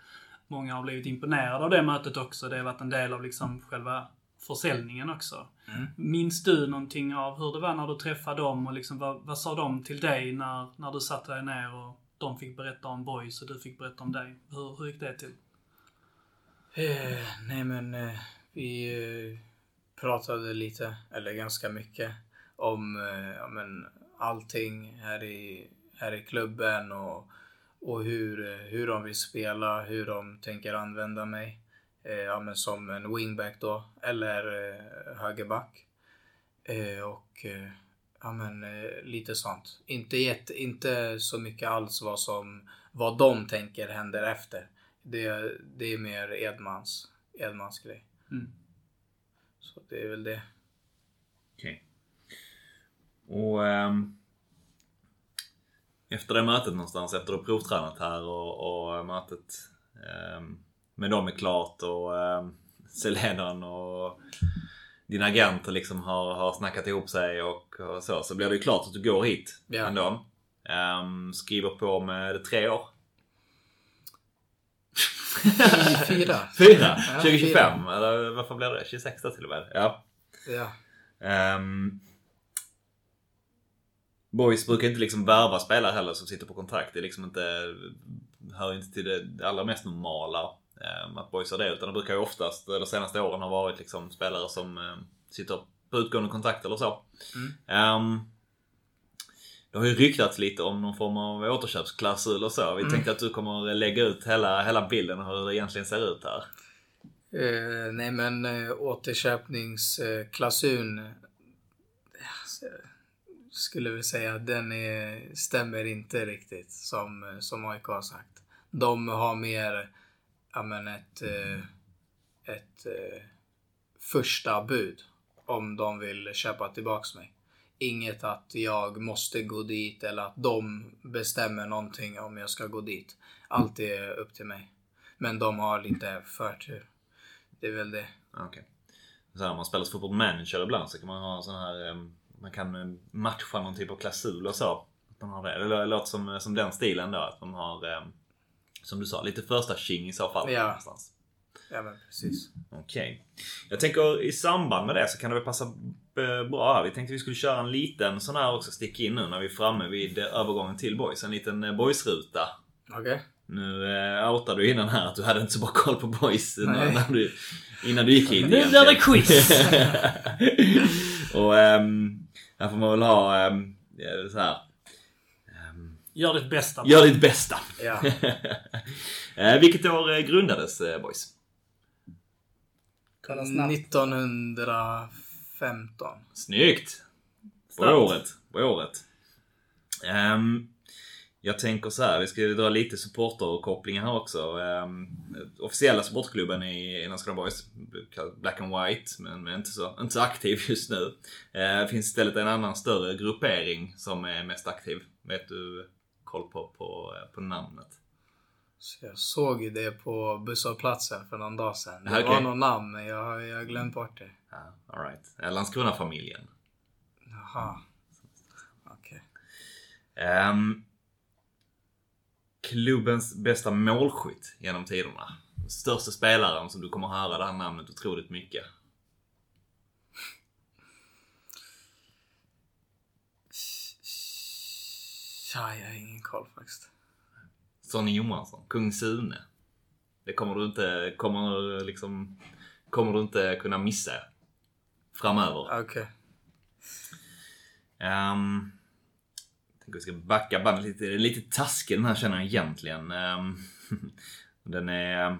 många har blivit imponerade av det mötet också. Det har varit en del av liksom själva försäljningen också. Minns du någonting av hur det var när du träffade dem och liksom vad, vad sa de till dig när, när du satte dig ner och de fick berätta om boys och du fick berätta om dig? Hur, hur gick det till? Eh, nej men eh, vi eh, pratade lite, eller ganska mycket, om eh, ja, men, allting här i, här i klubben och, och hur, hur de vill spela, hur de tänker använda mig. Eh, ja, men som en wingback då, eller eh, högerback. Eh, och ja, men, lite sånt. Inte, jätte, inte så mycket alls vad, som, vad de tänker händer efter. Det, det är mer Edmans, Edmans grej. Mm. Så det är väl det. Okej. Och ehm, efter det mötet någonstans, efter att provtränat här och, och mötet ehm, med dem är klart och um, Selenon och din agent liksom har, har snackat ihop sig och, och så. Så blir det ju klart att du går hit Ja. ändå. Ehm, skriver på med tre år. Fyra. Fyra? Ja, 2025? Eller varför blir det? 26 då till och med? Ja. Ja. Um, Boys brukar inte liksom värva spelare heller som sitter på kontrakt. Det är liksom inte, hör inte till det, allra mest normala um, att Boys har det. Utan det brukar ju oftast, de senaste åren, ha varit liksom spelare som um, sitter på utgående kontrakt eller så. Um, det har ju ryktats lite om någon form av återköpsklausul och så. Vi tänkte att du kommer lägga ut hela, hela bilden och hur det egentligen ser ut här. Eh, nej men eh, återköpningsklausulen eh, skulle vi säga den är, stämmer inte riktigt som, som AIK har sagt. De har mer ja, men ett, eh, ett eh, första bud om de vill köpa tillbaks mig. Inget att jag måste gå dit eller att de bestämmer någonting om jag ska gå dit. Allt är upp till mig. Men de har lite förtur. Det är väl det. Okej. Så här, om man spelar fotboll manager ibland så kan man ha en sån här... um man kan eh, matcha någon typ av klausul och så. Att man har det. Det lå- låter som, som den stilen då. Att man har, eh, som du sa, lite första tjing i så fall. Ja. Någonstans. Ja men precis. Okej. Jag tänker i samband med det så kan det väl passa eh, bra. Vi tänkte vi skulle köra en liten sån här också, sticka in nu när vi är framme vid eh, övergången till boys. En liten eh, boysruta. Okej. Nu eh, outade du innan här att du hade inte så bra koll på boys när, när du, innan du gick hit Nu blir det quiz! Och ehm, här får man väl ha ja, så här. Ehm, Gör ditt bästa. gör ditt bästa. Ja. eh, vilket år eh, grundades eh, boys? Kolla snabbt. 1915. Snyggt! På året. På året. Ehm, jag tänker så här, vi ska dra lite supporterkopplingar här också. Um, officiella supportklubben i, Landskrona Boys, Black and White, men, men inte, så, inte så aktiv just nu. Uh, finns istället en annan större gruppering som är mest aktiv. Vet du koll på, på, på namnet? Så jag såg ju det på busshållplatsen för någon dag sedan. Det okej. var någon namn men jag, har glömt bort det. Ja, all right. Eh, Landskrona-familjen. Jaha. Okej. Ehm, klubbens bästa målskytt genom tiderna. Största spelaren som du kommer höra det här namnet otroligt mycket. Ja, jag har ingen koll faktiskt. Sonny Johansson, Kung Sune. Det kommer du inte, kommer liksom, kommer du inte kunna missa framöver. Okej. Um, jag ska backa bandet lite. Det är lite taskig den här känner jag egentligen. Ehm, den är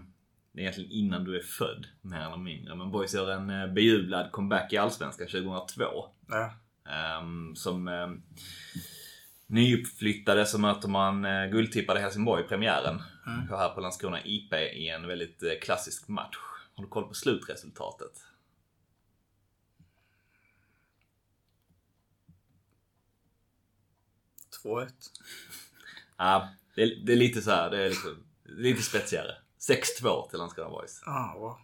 egentligen innan du är född, mer eller mindre. Men Boys gör en eh, bejublad comeback i Allsvenskan 2002. Ja. Um, som um, nyuppflyttade så möter man uh, guldtippade Helsingborg i premiären. Mm. Här på Landskrona IP i en väldigt eh, klassisk match. Har du koll på slutresultatet? Två ett. Ja, det, är, det är lite så här, det är liksom, lite spetsigare. 6-2 till Landskrona Boys. Ah, wow.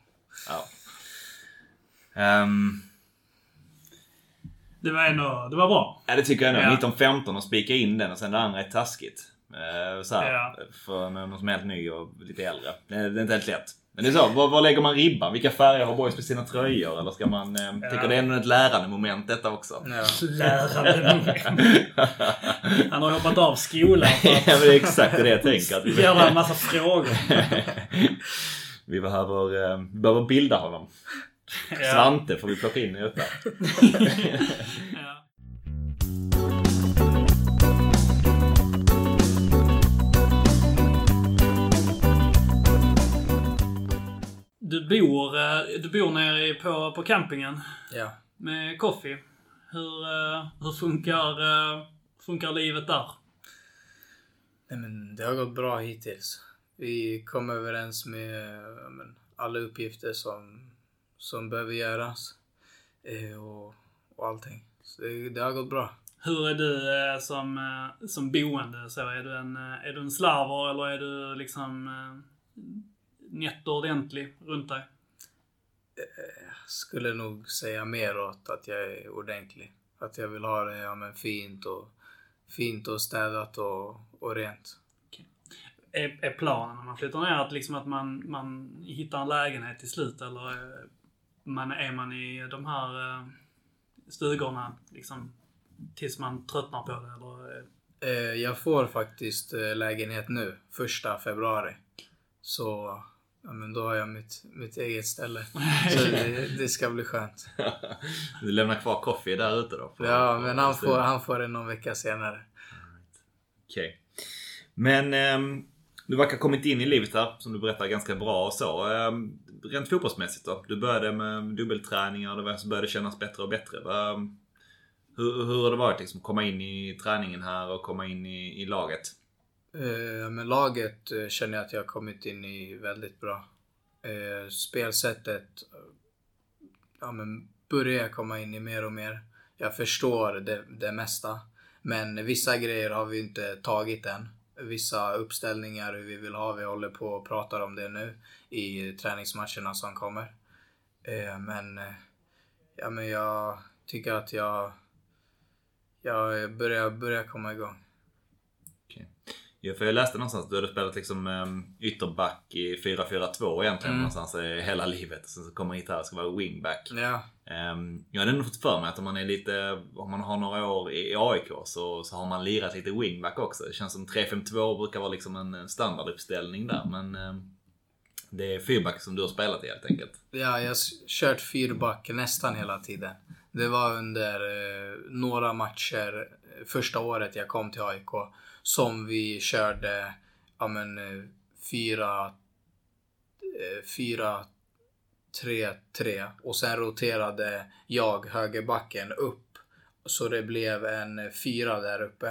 Ja. Ehm, Det var ändå, det var bra. ja, det tycker jag nog. Ja. 1915 och spika in den och sen det andra är taskigt. Uh, så här, Ja. För någon som är helt ny och lite äldre. Det är, det är inte helt lätt. Men det är så, var, var lägger man ribban? Vilka färger har boys på sina tröjor? Eller ska man... Uh, Ja. Tycker det är ändå ett lärande moment detta också. Ja. Lärande moment. Han har hoppat av skolan för ja att men det är exakt det jag tänker. Att vi, göra en massa frågor. vi behöver, vi behöver bilda honom. Ja. Svante får vi plocka in i detta. Du bor, eh, du bor nere på, på campingen ja. med Coffee. Hur, eh, hur funkar, eh, funkar livet där? Nej, men det har gått bra hittills. Vi kom överens med men, alla uppgifter som, som behöver göras. Och, och allting. Så det, det har gått bra. Hur är du som, som boende? Så är, du en, är du en slarver eller är du liksom nätt och ordentlig runt dig? Skulle nog säga mer åt att jag är ordentlig. Att jag vill ha det ja, men, fint, och, fint och städat och, och rent. Är, är planen när man flyttar ner att, liksom att man, man hittar en lägenhet till slut eller eh, man, är man i de här eh, stugorna liksom tills man tröttnar på det? Eller, eh, Eh, jag får faktiskt eh, lägenhet nu, första februari. Så ja, men då har jag mitt, mitt eget ställe. Så det, det ska bli skönt. Du lämnar kvar Coffee där ute då? Ja, men han får, han får det någon vecka senare. Okej. Men ehm, du verkar ha kommit in i livet här, som du berättar, ganska bra och så. Ehm, rent fotbollsmässigt då? Du började med dubbelträningar och det började kännas bättre och bättre. Ehm, hur, hur har det varit liksom, komma in i träningen här och komma in i, i laget? Eh, men laget eh, känner jag att jag har kommit in i väldigt bra. Eh, spelsättet eh, ja, men börjar jag komma in i mer och mer. Jag förstår det, det mesta. Men vissa grejer har vi inte tagit än. Vissa uppställningar, hur vi vill ha. Vi håller på och pratar om det nu i träningsmatcherna som kommer. Eh, men, eh, ja, men jag tycker att jag, jag börjar, börjar komma igång. För jag läste någonstans att du hade spelat liksom um, ytterback i 4-4-2 egentligen Mm. någonstans hela livet. Sen så kommer hit här och ska vara wingback. Ja. Um, jag hade nog fått för mig att om man är lite, om man har några år i, AIK så, så har man lirat lite wingback också. Det känns som 3-5-2 brukar vara liksom en standarduppställning där. Men um, det är fyrback som du har spelat i helt enkelt. Ja, jag har kört fyrback nästan hela tiden. Det var under eh, några matcher eh, första året jag kom till AIK som vi körde ja, men, eh, fyra, eh, fyra, tre, tre och sen roterade jag högerbacken upp så det blev en fyra där uppe.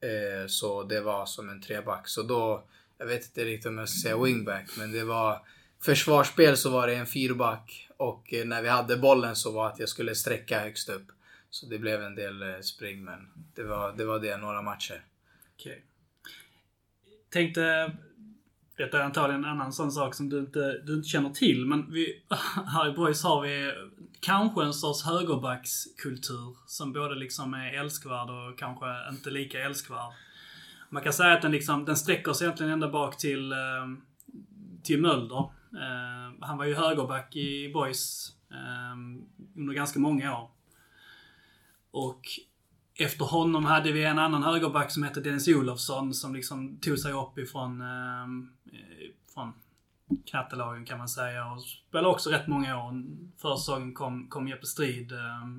Eh, så det var som en treback. Så då, jag vet inte riktigt om jag ska säga wingback, men det var försvarsspel så var det en fyrback och eh, när vi hade bollen så var att jag skulle sträcka högst upp. Så det blev en del eh, spring, men det var det, var det några matcher. Okej. Tänkte... Detta är antagligen en annan sån sak som du inte, du inte känner till, men vi, här i Boys har vi kanske en sorts högerbackskultur som både liksom är älskvärd och kanske inte lika älskvärd. Man kan säga att den liksom, den sträcker sig egentligen ända bak till, ehm, till Mölder. Ehm, han var ju högerback i Boys ehm, under ganska många år. Och efter honom hade vi en annan högerback som hette Dennis Olofsson som liksom tog sig upp ifrån ehm, eh, från knattelagen kan man säga och spelade också rätt många år. Förra säsongen kom, kom Jeppe Strid eh,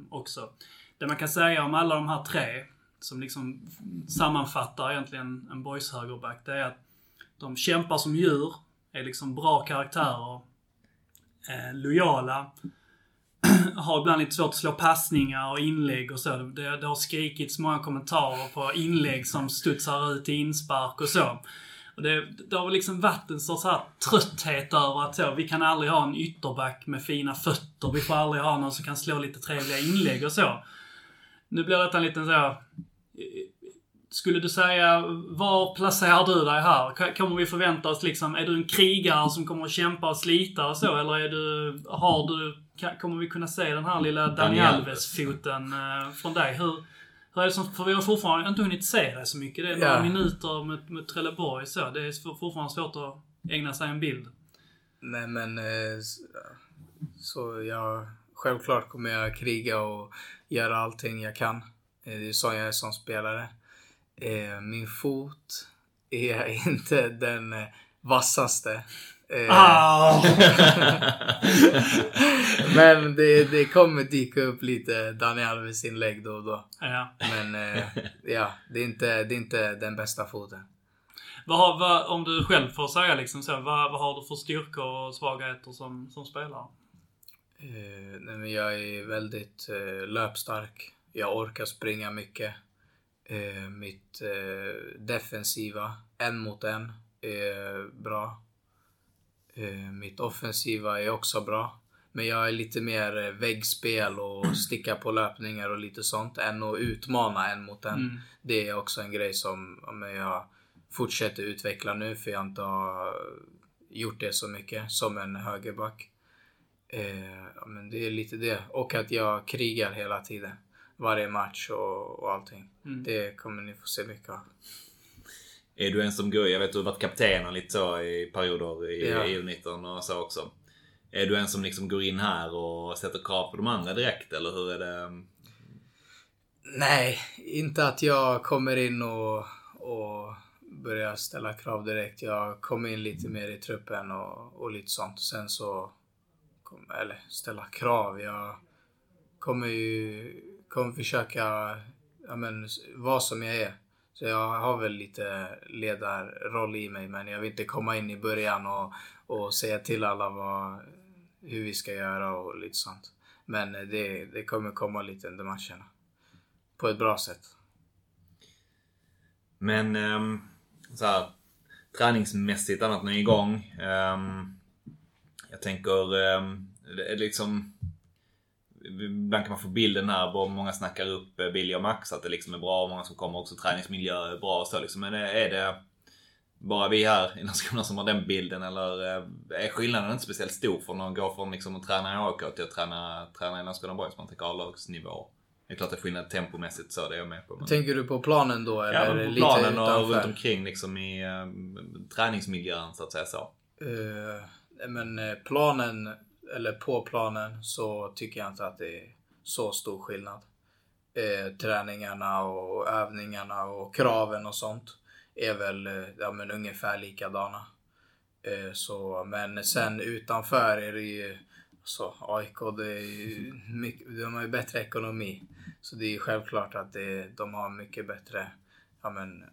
också. Det man kan säga om alla de här tre som liksom sammanfattar egentligen en boys högerback det är att de kämpar som djur, är liksom bra karaktärer, eh, lojala, har ibland lite svårt att slå passningar och inlägg och så. Det, det har skrikits många kommentarer på inlägg som studsar ut i inspark och så. Och det, det har väl liksom varit en sorts här trötthet över att så, vi kan aldrig ha en ytterback med fina fötter. Vi får aldrig ha någon som kan slå lite trevliga inlägg och så. Nu blir detta en liten så... Skulle du säga, var placerar du dig här? Kommer vi förvänta oss liksom, är du en krigare som kommer att kämpa och slita och så? Eller är du, har du, kommer vi kunna se den här lilla Dani Alves-foten eh, från dig? Hur, hur är det som, för vi har fortfarande inte hunnit se dig så mycket. Det är några Ja. minuter med, med Trelleborg så. Det är for- fortfarande svårt att ägna sig en bild. Nej men eh, så jag självklart kommer jag kriga och göra allting jag kan. Eh, Det är så jag är som spelare. Min fot är inte den vassaste. Eh, Ah! Men det, det kommer dyka upp lite Dani Alves inlägg då och då. ja. Men eh, ja, det är, inte, det är inte den bästa foten. Vad vad, om du själv får säga liksom så, vad, vad har du för styrkor och svagheter som, som spelare? Eh, nej, men jag är väldigt eh, löpstark. Jag orkar springa mycket. Eh, mitt eh, defensiva, en mot en, är bra. Eh, mitt offensiva är också bra. Men jag är lite mer eh, väggspel och sticka på löpningar och lite sånt än att utmana en mot en. Mm. Det är också en grej som jag fortsätter utveckla nu för jag inte har gjort det så mycket som en högerback. Eh, men det är lite det. Och att jag krigar hela tiden. Varje match och, och allting. Mm. Det kommer ni få se mycket av. Är du en som går, jag vet du har varit kapten och lite så i perioder i Ja. EU-19 och så också. Är du en som liksom går in här och sätter krav på de andra direkt eller hur är det? Nej, inte att jag kommer in och, och börjar ställa krav direkt. Jag kommer in lite mer i truppen och, och lite sånt. Sen så, kom, eller ställa krav. Jag kommer ju kommer försöka ja, men, vara som jag är. Så jag har väl lite ledarroll i mig men jag vill inte komma in i början och, och säga till alla vad, hur vi ska göra och lite sånt. Men eh, det, det kommer komma lite under matcherna. På ett bra sätt. Men um, så här, träningsmässigt annat än igång. Um, jag tänker um, liksom Ibland kan man få bilden bara många snackar upp eh, Billy och Max att det liksom är bra. Många som kommer också träningsmiljö är bra och så liksom. Men är det bara vi här i Landskrona som har den bilden eller eh, är skillnaden inte speciellt stor från att gå från liksom att träna i AIK till att träna, träna i Landskrona Boys? Man tänker A-lagsnivå. Det är klart det är skillnad tempomässigt så, det är jag med på. Men... Tänker du på planen då eller Ja, på lite planen och utanför? runt omkring liksom i eh, träningsmiljön så att säga så. Eh, men planen, eller på planen, så tycker jag inte att det är så stor skillnad. Eh, träningarna och övningarna och kraven och sånt är väl eh, ja, men ungefär likadana. Eh, så, men sen utanför är det ju alltså, så AIK, det är ju mycket, de har ju bättre ekonomi. Så det är självklart att det, de har mycket bättre ja, men,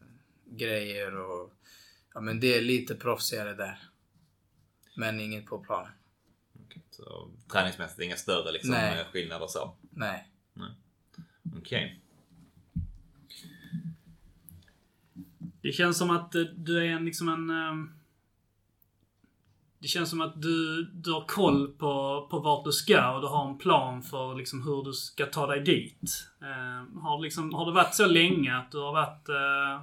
grejer och ja, men det är lite proffsigare där. Men inget på planen så träningsmässigt inga större liksom, Nej. eh, skillnader så. Nej. Okej. Det känns som att eh, du är en liksom en... ehm, Det känns som att du, du har koll på, på vart du ska och du har en plan för liksom hur du ska ta dig dit. Eh, har, liksom, har det varit så länge att du har varit... Eh,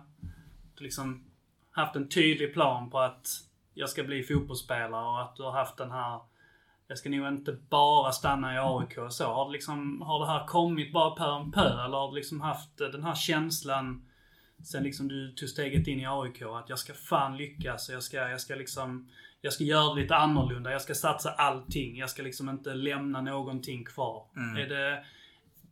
du liksom haft en tydlig plan på att jag ska bli fotbollsspelare och att du har haft den här... Jag ska nog inte bara stanna i AIK och så. Har det, liksom, har det här kommit bara pö om pö eller har du liksom haft eh, den här känslan sen liksom du tog steget in i AIK att jag ska fan lyckas och jag ska, jag ska liksom, jag ska göra det lite annorlunda. Jag ska satsa allting. Jag ska liksom inte lämna någonting kvar. Är det,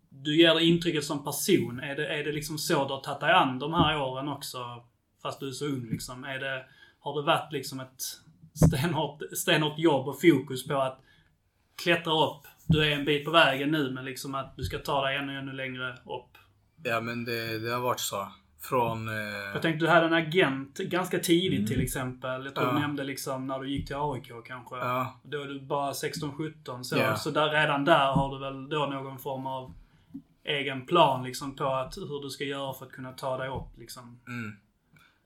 du ger det intrycket som person. Är det, är det liksom så du har tagit dig an de här åren också? Fast du är så ung liksom. Är det, har det varit liksom ett stenhårt, stenhårt jobb och fokus på att klättra upp? Du är en bit på vägen nu men liksom att du ska ta dig ännu, ännu längre upp. Ja men det, det har varit så. Från... Eh, Jag tänkte du hade en agent ganska tidigt till exempel. Jag tror Ja. du nämnde liksom när du gick till AIK kanske. ja, Då är du bara 16-17. Så, Ja. så där, redan där har du väl då någon form av egen plan liksom på att, hur du ska göra för att kunna ta dig upp liksom. mm.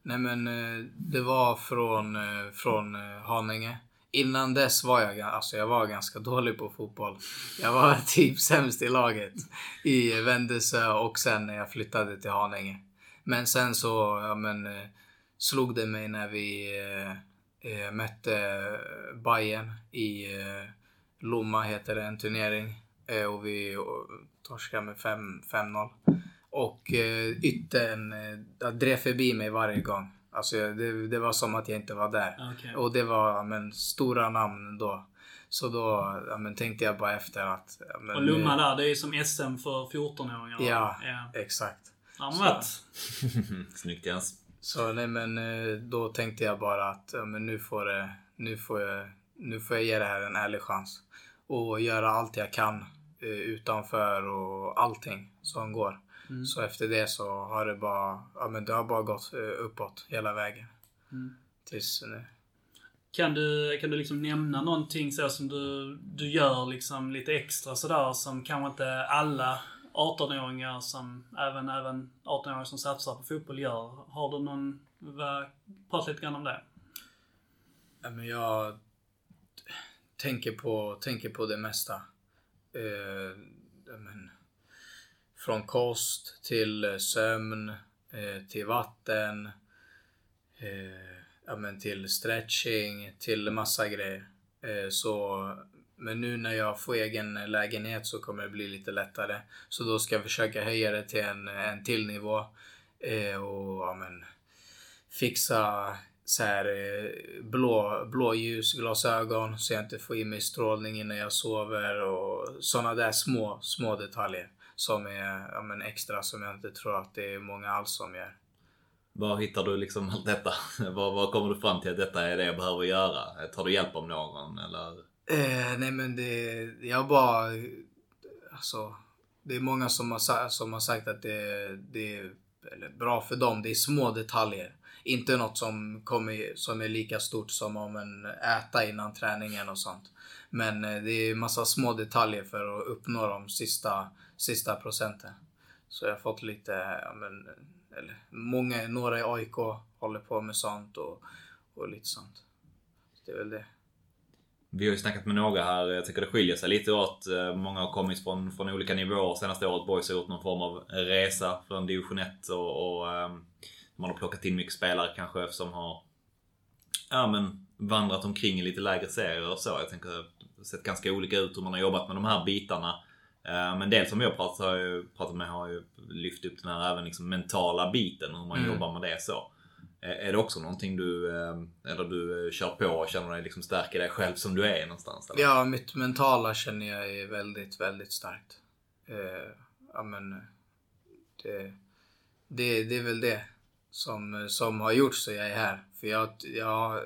Nej men eh, det var från, eh, från eh, Haninge. Innan dess var jag, alltså jag var ganska dålig på fotboll. Jag var typ sämst i laget i Vändelse och sen när jag flyttade till Haninge. Men sen så, ja men, eh, slog det mig när vi eh, eh, mötte Bayern i eh, Lomma heter det, en turnering. Eh, och vi torskade med 5 5-0. Och eh, yttern eh, drev förbi mig varje gång. Alltså jag- det, det var som att jag inte var där. Okej. Och det var men, stora namn då. Så då ja, men, tänkte jag bara efter att... Ja, men, Och Lomma där, det är som SM för 14-åringar. Ja, ja. exakt. Varit? Snyggt Jens. Så nej men eh, då tänkte jag bara att ja, men nu, får det, nu, får jag, nu får jag ge det här en ärlig chans. Och göra allt jag kan eh, utanför och allting som går. Mm. Så efter det så har det bara, ja, men det har bara gått eh, uppåt hela vägen. Mm. Tills nu. Kan du, kan du liksom nämna någonting så som du, du gör liksom lite extra sådär som kanske inte alla 18-åringar som, även, även 18-åringar som satsar på fotboll gör. Har du någon, prata lite grann om det. Ja, men jag tänker på, tänker på det mesta. Eh, men, från kost till eh, sömn, eh, till vatten, eh, ja, men till stretching, till massa grejer. Eh, så, men nu när jag får egen lägenhet så kommer det bli lite lättare. Så då ska jag försöka höja det till en, en till nivå. Eh, och ja, men, fixa så här eh, blå, blåljusglasögon så jag inte får i mig strålning innan jag sover och sådana där små, små detaljer som är ja, men extra som jag inte tror att det är många alls som gör. Var hittar du liksom allt detta? Var, var kommer du fram till att detta är det jag behöver göra? Tar du hjälp av någon eller? Eh, nej men det, jag bara, alltså, det är många som har, som har sagt att det, det är bra för dem. Det är små detaljer. Inte något som, kommer, som är lika stort som om en äta innan träningen och sånt. Men eh, det är massa små detaljer för att uppnå de sista, sista procenten. Så jag har fått lite, ja, men, eller många, några i AIK håller på med sånt och, och lite sånt. Så det är väl det. Vi har ju snackat med några här, jag tycker det skiljer sig lite åt. Eh, många har kommit från, från olika nivåer. Senaste året Boys har gjort någon form av resa från division 1 och, och ehm, man har plockat in mycket spelare kanske som har ja, men, vandrat omkring i lite lägre serier och så. Jag tänker det har sett ganska olika ut hur man har jobbat med de här bitarna. Eh, Men dels som har pratat, pratat med har ju lyft upp den här även liksom mentala biten. Hur man Mm. jobbar med det så. Eh, Är det också någonting du, eh, eller du kör på och känner dig liksom stärker dig själv som du är någonstans? Eller? Ja, mitt mentala känner jag är väldigt, väldigt starkt. Eh, ja, men det, det, det är väl det som, som har gjort så jag är här. För jag, jag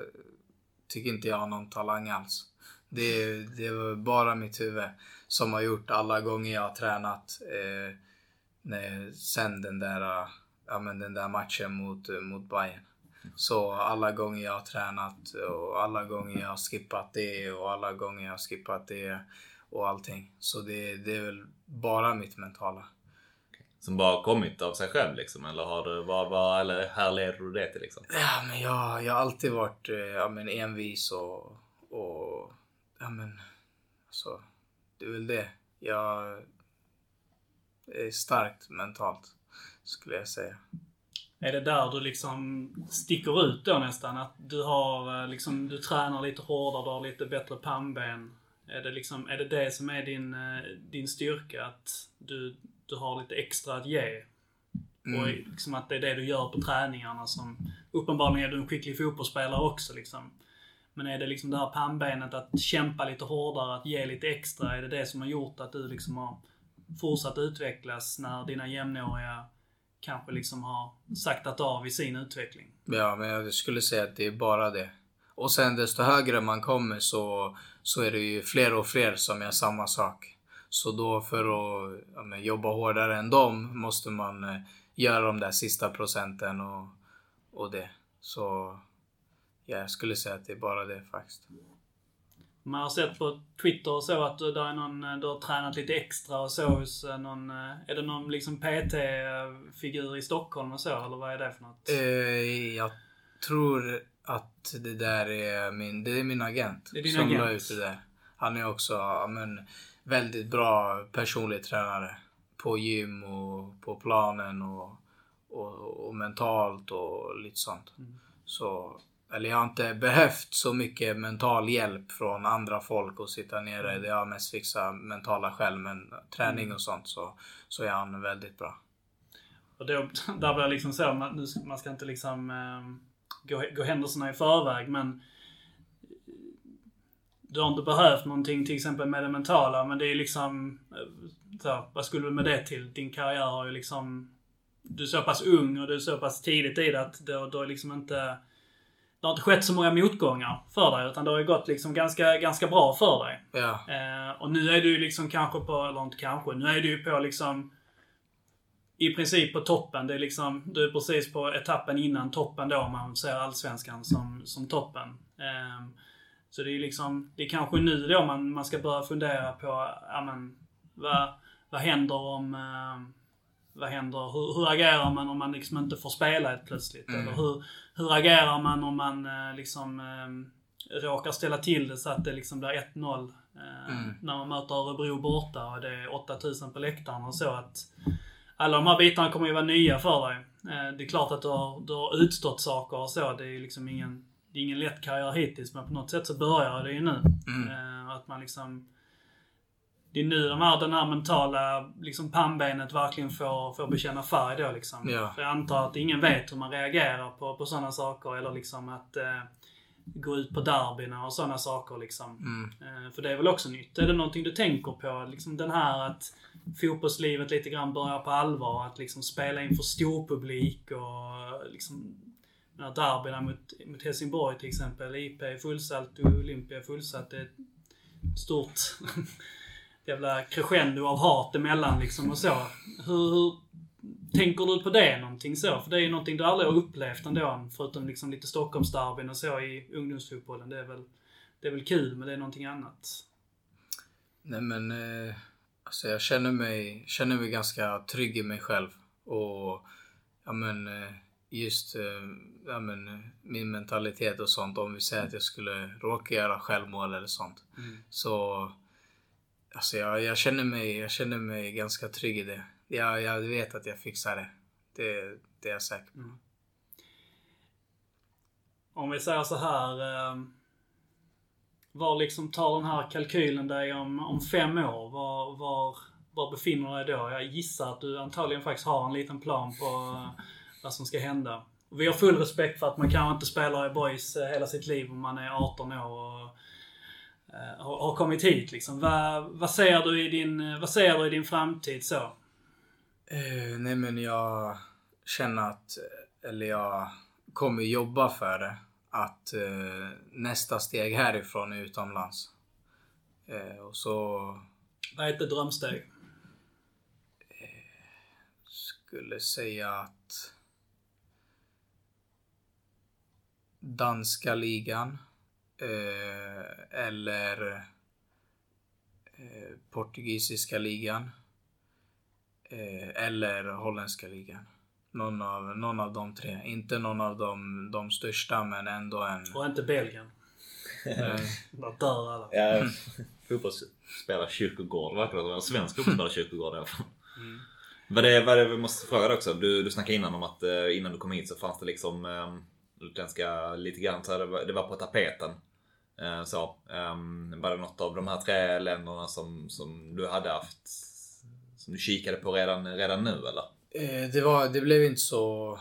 tycker inte jag har någon talang alls. Det, det var bara mitt huvud som har gjort alla gånger jag har tränat. Eh, när, sen den där, ja, men den där matchen mot, mot Bayern. Så alla gånger jag har tränat och alla gånger jag har skippat det och alla gånger jag har skippat det och allting. Så det, det är väl bara mitt mentala. Som bara kommit av sig själv liksom? Eller, har du, vad, vad, eller här leder du det till liksom? Ja, men jag, jag har alltid varit eh, ja, men envis och, och ja, men alltså, det är väl det. Jag är starkt mentalt skulle jag säga. Är det där du liksom sticker ut då nästan? Att du har eh, liksom, du tränar lite hårdare, du har lite bättre pannben. Är det liksom, är det det som är din, eh, din styrka? Att du, du har lite extra att ge? Och liksom att det är det du gör på träningarna som... Uppenbarligen är du en skicklig fotbollsspelare också liksom. Men är det liksom det här pannbenet att kämpa lite hårdare, att ge lite extra? Är det det som har gjort att du liksom har fortsatt utvecklas när dina jämnåriga kanske liksom har saktat av i sin utveckling? Ja, men jag skulle säga att det är bara det. Och sen desto högre man kommer så, så är det ju fler och fler som gör samma sak. Så då för att ja, men, jobba hårdare än dem måste man eh, göra de där sista procenten och, och det. Så ja, jag skulle säga att det är bara det faktiskt. Man har sett på Twitter och så att du, där är någon, eh, du har tränat lite extra och så hos eh, någon... eh, Är det någon liksom PT-figur i Stockholm och så, eller vad är det för något? Eh, jag tror att det där är min, det är min agent Det är din som la agent. ut det där. Han är också men, väldigt bra personlig tränare. På gym och på planen och, och, och mentalt och lite sånt. Mm. Så, eller jag har inte behövt så mycket mental hjälp från andra folk och sitta nere. Mm. Det har jag mest fixat mentala själv. Men träning och sånt så, så är han väldigt bra. Och då, där blir det liksom så, man, nu man ska inte liksom eh, gå, gå händelserna i förväg, men du har inte behövt någonting till exempel med det mentala, men det är liksom... eh, Så, vad skulle du med det till? Din karriär har ju liksom... Du är så pass ung och du är så pass tidigt i det att det, det har liksom inte... Det har inte skett så många motgångar för dig, utan det har ju gått liksom ganska, ganska bra för dig. Ja, Eh, och nu är du ju liksom kanske på, eller inte kanske, nu är du ju på liksom i princip på toppen. Det är liksom, du är precis på etappen innan toppen då, om man ser allsvenskan som, som toppen. Eh, så det är liksom, det är kanske nu då man, man ska börja fundera på, ja men, vad, vad händer om, eh, vad händer, hur, hur agerar man om man liksom inte får spela helt plötsligt? Eller hur, hur agerar man om man eh, liksom eh, råkar ställa till det så att det liksom blir 1-0 eh, när man möter Örebro borta och det är 8000 på läktaren och så att alla de här bitarna kommer ju vara nya för dig. Eh, det är klart att du har, du har utstått saker och så. Det är liksom ingen, det är ingen lätt karriär hittills men på något sätt så börjar det ju nu. Eh, att man liksom det är nu de här, den här mentala liksom pannbenet verkligen får, får bekänna färg då liksom. Ja. För jag antar att ingen vet hur man reagerar på, på sådana saker eller liksom att eh, gå ut på derbyna och sådana saker liksom. Eh, för det är väl också nytt. Är det någonting du tänker på? Liksom den här att fotbollslivet lite grann börjar på allvar. Att liksom spela inför stor publik och liksom den derbyna mot, mot Helsingborg till exempel. IP är fullsatt och Olympia fullsatt. Det är ett stort jävla crescendo av hat emellan liksom och så. Hur, hur tänker du på det någonting så? För det är ju någonting du aldrig har upplevt ändå. Förutom liksom lite Stockholmsderbyn och så i ungdomsfotbollen. Det är väl, det är väl kul, men det är någonting annat. Nej men, eh, alltså jag känner mig, känner mig ganska trygg i mig själv. Och, ja men, eh, just, eh, ja men, min mentalitet och sånt. Om vi säger att jag skulle råka göra självmål eller sånt. Så, alltså jag, jag känner mig, jag känner mig ganska trygg i det. Jag, jag vet att jag fixar det. Det, det är jag säker på. Mm. Om vi säger så här. Eh, var liksom tar den här kalkylen dig om, om fem år? Var, var, var befinner dig då? Jag gissar att du antagligen faktiskt har en liten plan på eh, vad som ska hända. Vi har full respekt för att man kanske inte spelar i boys eh, hela sitt liv om man är 18 år och har, har kommit hit liksom. Vad, vad, ser du i din, eh, vad ser du i din framtid så? Eh, nej men jag känner att, eller jag kommer jobba för det. Att eh, nästa steg härifrån är utomlands. Eh, och så Vad är ett drömsteg? skulle säga att danska ligan eh, eller eh, portugisiska ligan eh, eller holländska ligan. Någon av, någon av de tre. Inte någon av de, de största men ändå en... Och inte Belgien. Där dör alla. Ja, fotbollsspelare kyrkogård verkar det som. En svensk fotbollsspelare kyrkogård i alla fall. Vad det, vad det vi måste fråga dig också. Du, du snackade innan om att eh, innan du kom hit så fanns det liksom utländska lite grann så det, var, det var på tapeten. Eh, så. Ehm, var det något av de här tre länderna som, som du hade haft som du kikade på redan, redan nu eller? Eh, det, var, det blev inte så,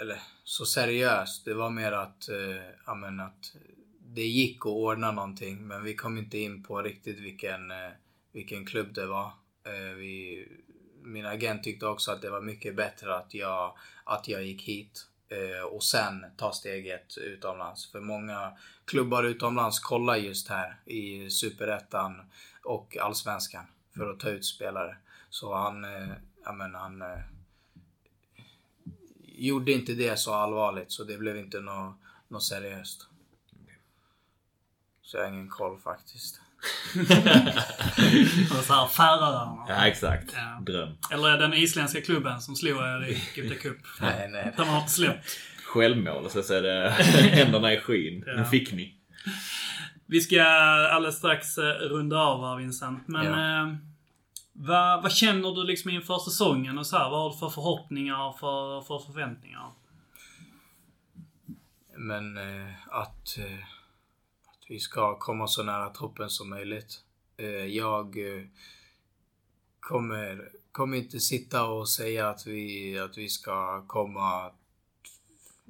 eller, så seriöst. Det var mer att, eh, ja, men att det gick att ordna någonting men vi kom inte in på riktigt vilken, vilken klubb det var. Vi, min agent tyckte också att det var mycket bättre att jag, att jag gick hit och sen ta steget utomlands. För många klubbar utomlands kollar just här i Superettan och Allsvenskan för att ta ut spelare. Så han, eh, ja men han eh, gjorde inte det så allvarligt så det blev inte något nå seriöst. Så jag har ingen koll faktiskt. Och så här Färöarna. Ja exakt. Ja. Dröm. Eller den isländska klubben som slog er i Gothia Cup. Nej, nej. De har inte släppt. Självmål och så är det händerna i skyn. Ja. Nu fick ni. Vi ska alldeles strax eh, runda av här Vincent. Men Ja. eh, vad, vad känner du liksom inför säsongen och så här? Vad har du för förhoppningar och för, för förväntningar? Men eh, att, eh, att vi ska komma så nära toppen som möjligt. Eh, jag eh, kommer, kommer inte sitta och säga att vi, att vi ska komma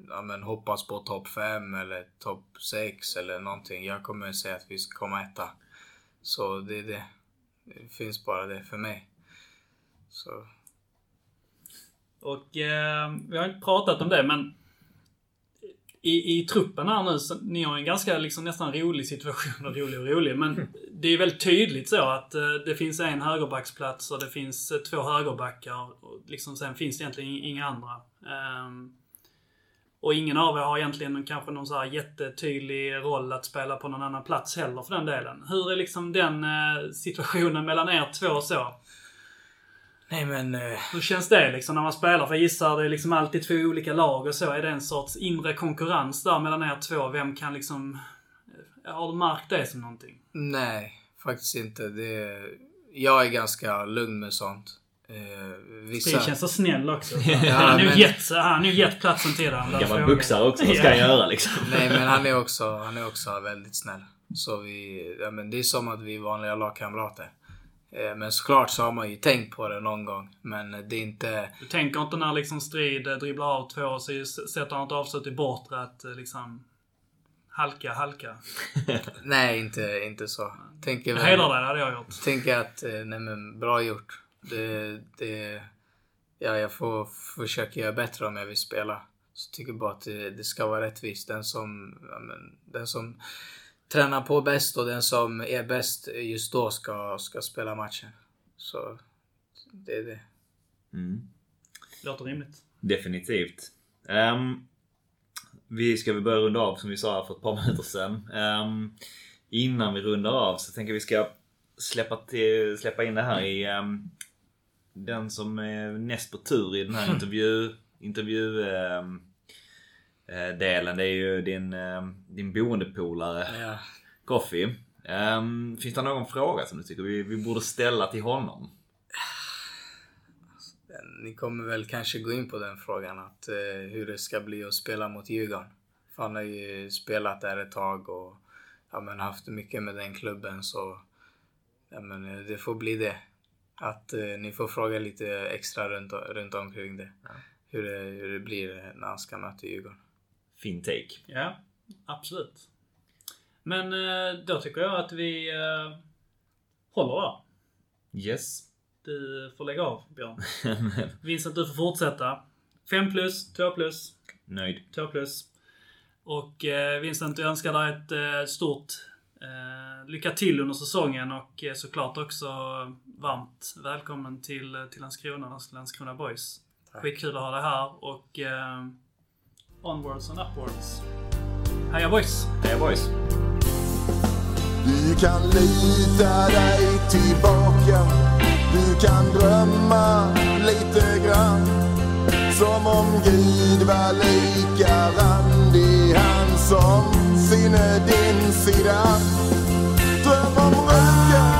ja, men hoppas på topp 5 eller topp 6 eller någonting. Jag kommer säga att vi ska komma etta. Så det är det. Det finns bara det för mig. Så Och eh, vi har inte pratat om det men i, i truppen här nu, så, ni har en ganska liksom nästan rolig situation. Och rolig och rolig. Men det är väldigt tydligt så att eh, det finns en högerbacksplats och det finns eh, två högerbackar. Och liksom sen finns det egentligen inga andra. Ehm, och ingen av er har egentligen kanske någon så här jättetydlig roll att spela på någon annan plats heller för den delen. Hur är liksom den eh, situationen mellan er två så? Nej men... Eh, Hur känns det liksom när man spelar? För jag gissar det är liksom alltid två olika lag och så. Är det en sorts inre konkurrens där mellan er två? Vem kan liksom... Har du märkt det som någonting? Nej, faktiskt inte. Det, jag är ganska lugn med sånt. Eh, vissa... Det känns så snäll också. Ja, han har nu men- gett, han har nu gett platsen till den. Gammal frågan. boxare också. Vad ska han göra liksom? Nej, men han är också, han är också väldigt snäll. Så vi, ja, men det är som att vi är vanliga lagkamrater. Eh, men såklart så har man ju tänkt på det någon gång. Men det är inte... Du tänker inte när liksom Strid eh, dribblar av två och så sätter han ett avslut i bortre att eh, liksom... Halka, halka. Nej, inte, inte så. Tänker Jag väl- hedrar dig, hade jag gjort. tänker att, nej men bra gjort. Det, det, ja, jag får försöka göra bättre om jag vill spela. Så jag tycker bara att det, det ska vara rättvist. Den som, ja, men, den som tränar på bäst och den som är bäst just då ska, ska spela matchen. Så det är det. Mm. Låter rimligt. Definitivt. Ehm, vi ska väl börja runda av som vi sa för ett par minuter sedan. Ehm, innan vi rundar av så tänker jag vi ska släppa, till, släppa in det här i ehm, den som är näst på tur i den här intervju, intervju ehm, eh, delen. Det är ju din, ehm, din boendepolare Ja. Coffee. Ehm, finns det någon fråga som du tycker vi, vi borde ställa till honom? Ni kommer väl kanske gå in på den frågan att eh, hur det ska bli att spela mot Djurgården. För han har ju spelat där ett tag och ja, men haft mycket med den klubben så ja, men, eh, det får bli det. Att eh, ni får fråga lite extra runt, runt omkring det. Hur, det. hur det blir när han ska möta Djurgården. Fin take. Ja, absolut. Men eh, då tycker jag att vi eh, håller där. Yes. Du får lägga av Björn. Vincent, du får fortsätta. 5 plus, 2 plus, Nöjd. 2 plus. Och eh, Vincent, jag önskar dig ett eh, stort eh, lycka till under säsongen och eh, såklart också varmt välkommen till, till Landskrona, Landskrona Boys. Skitkul att ha dig här och eh, onwards and upwards. Heja boys! Heja boys! Du kan lita dig tillbaka Du kan drömma lite grann Som om Gud var lika randig Han som sinne din sida Dröm om röd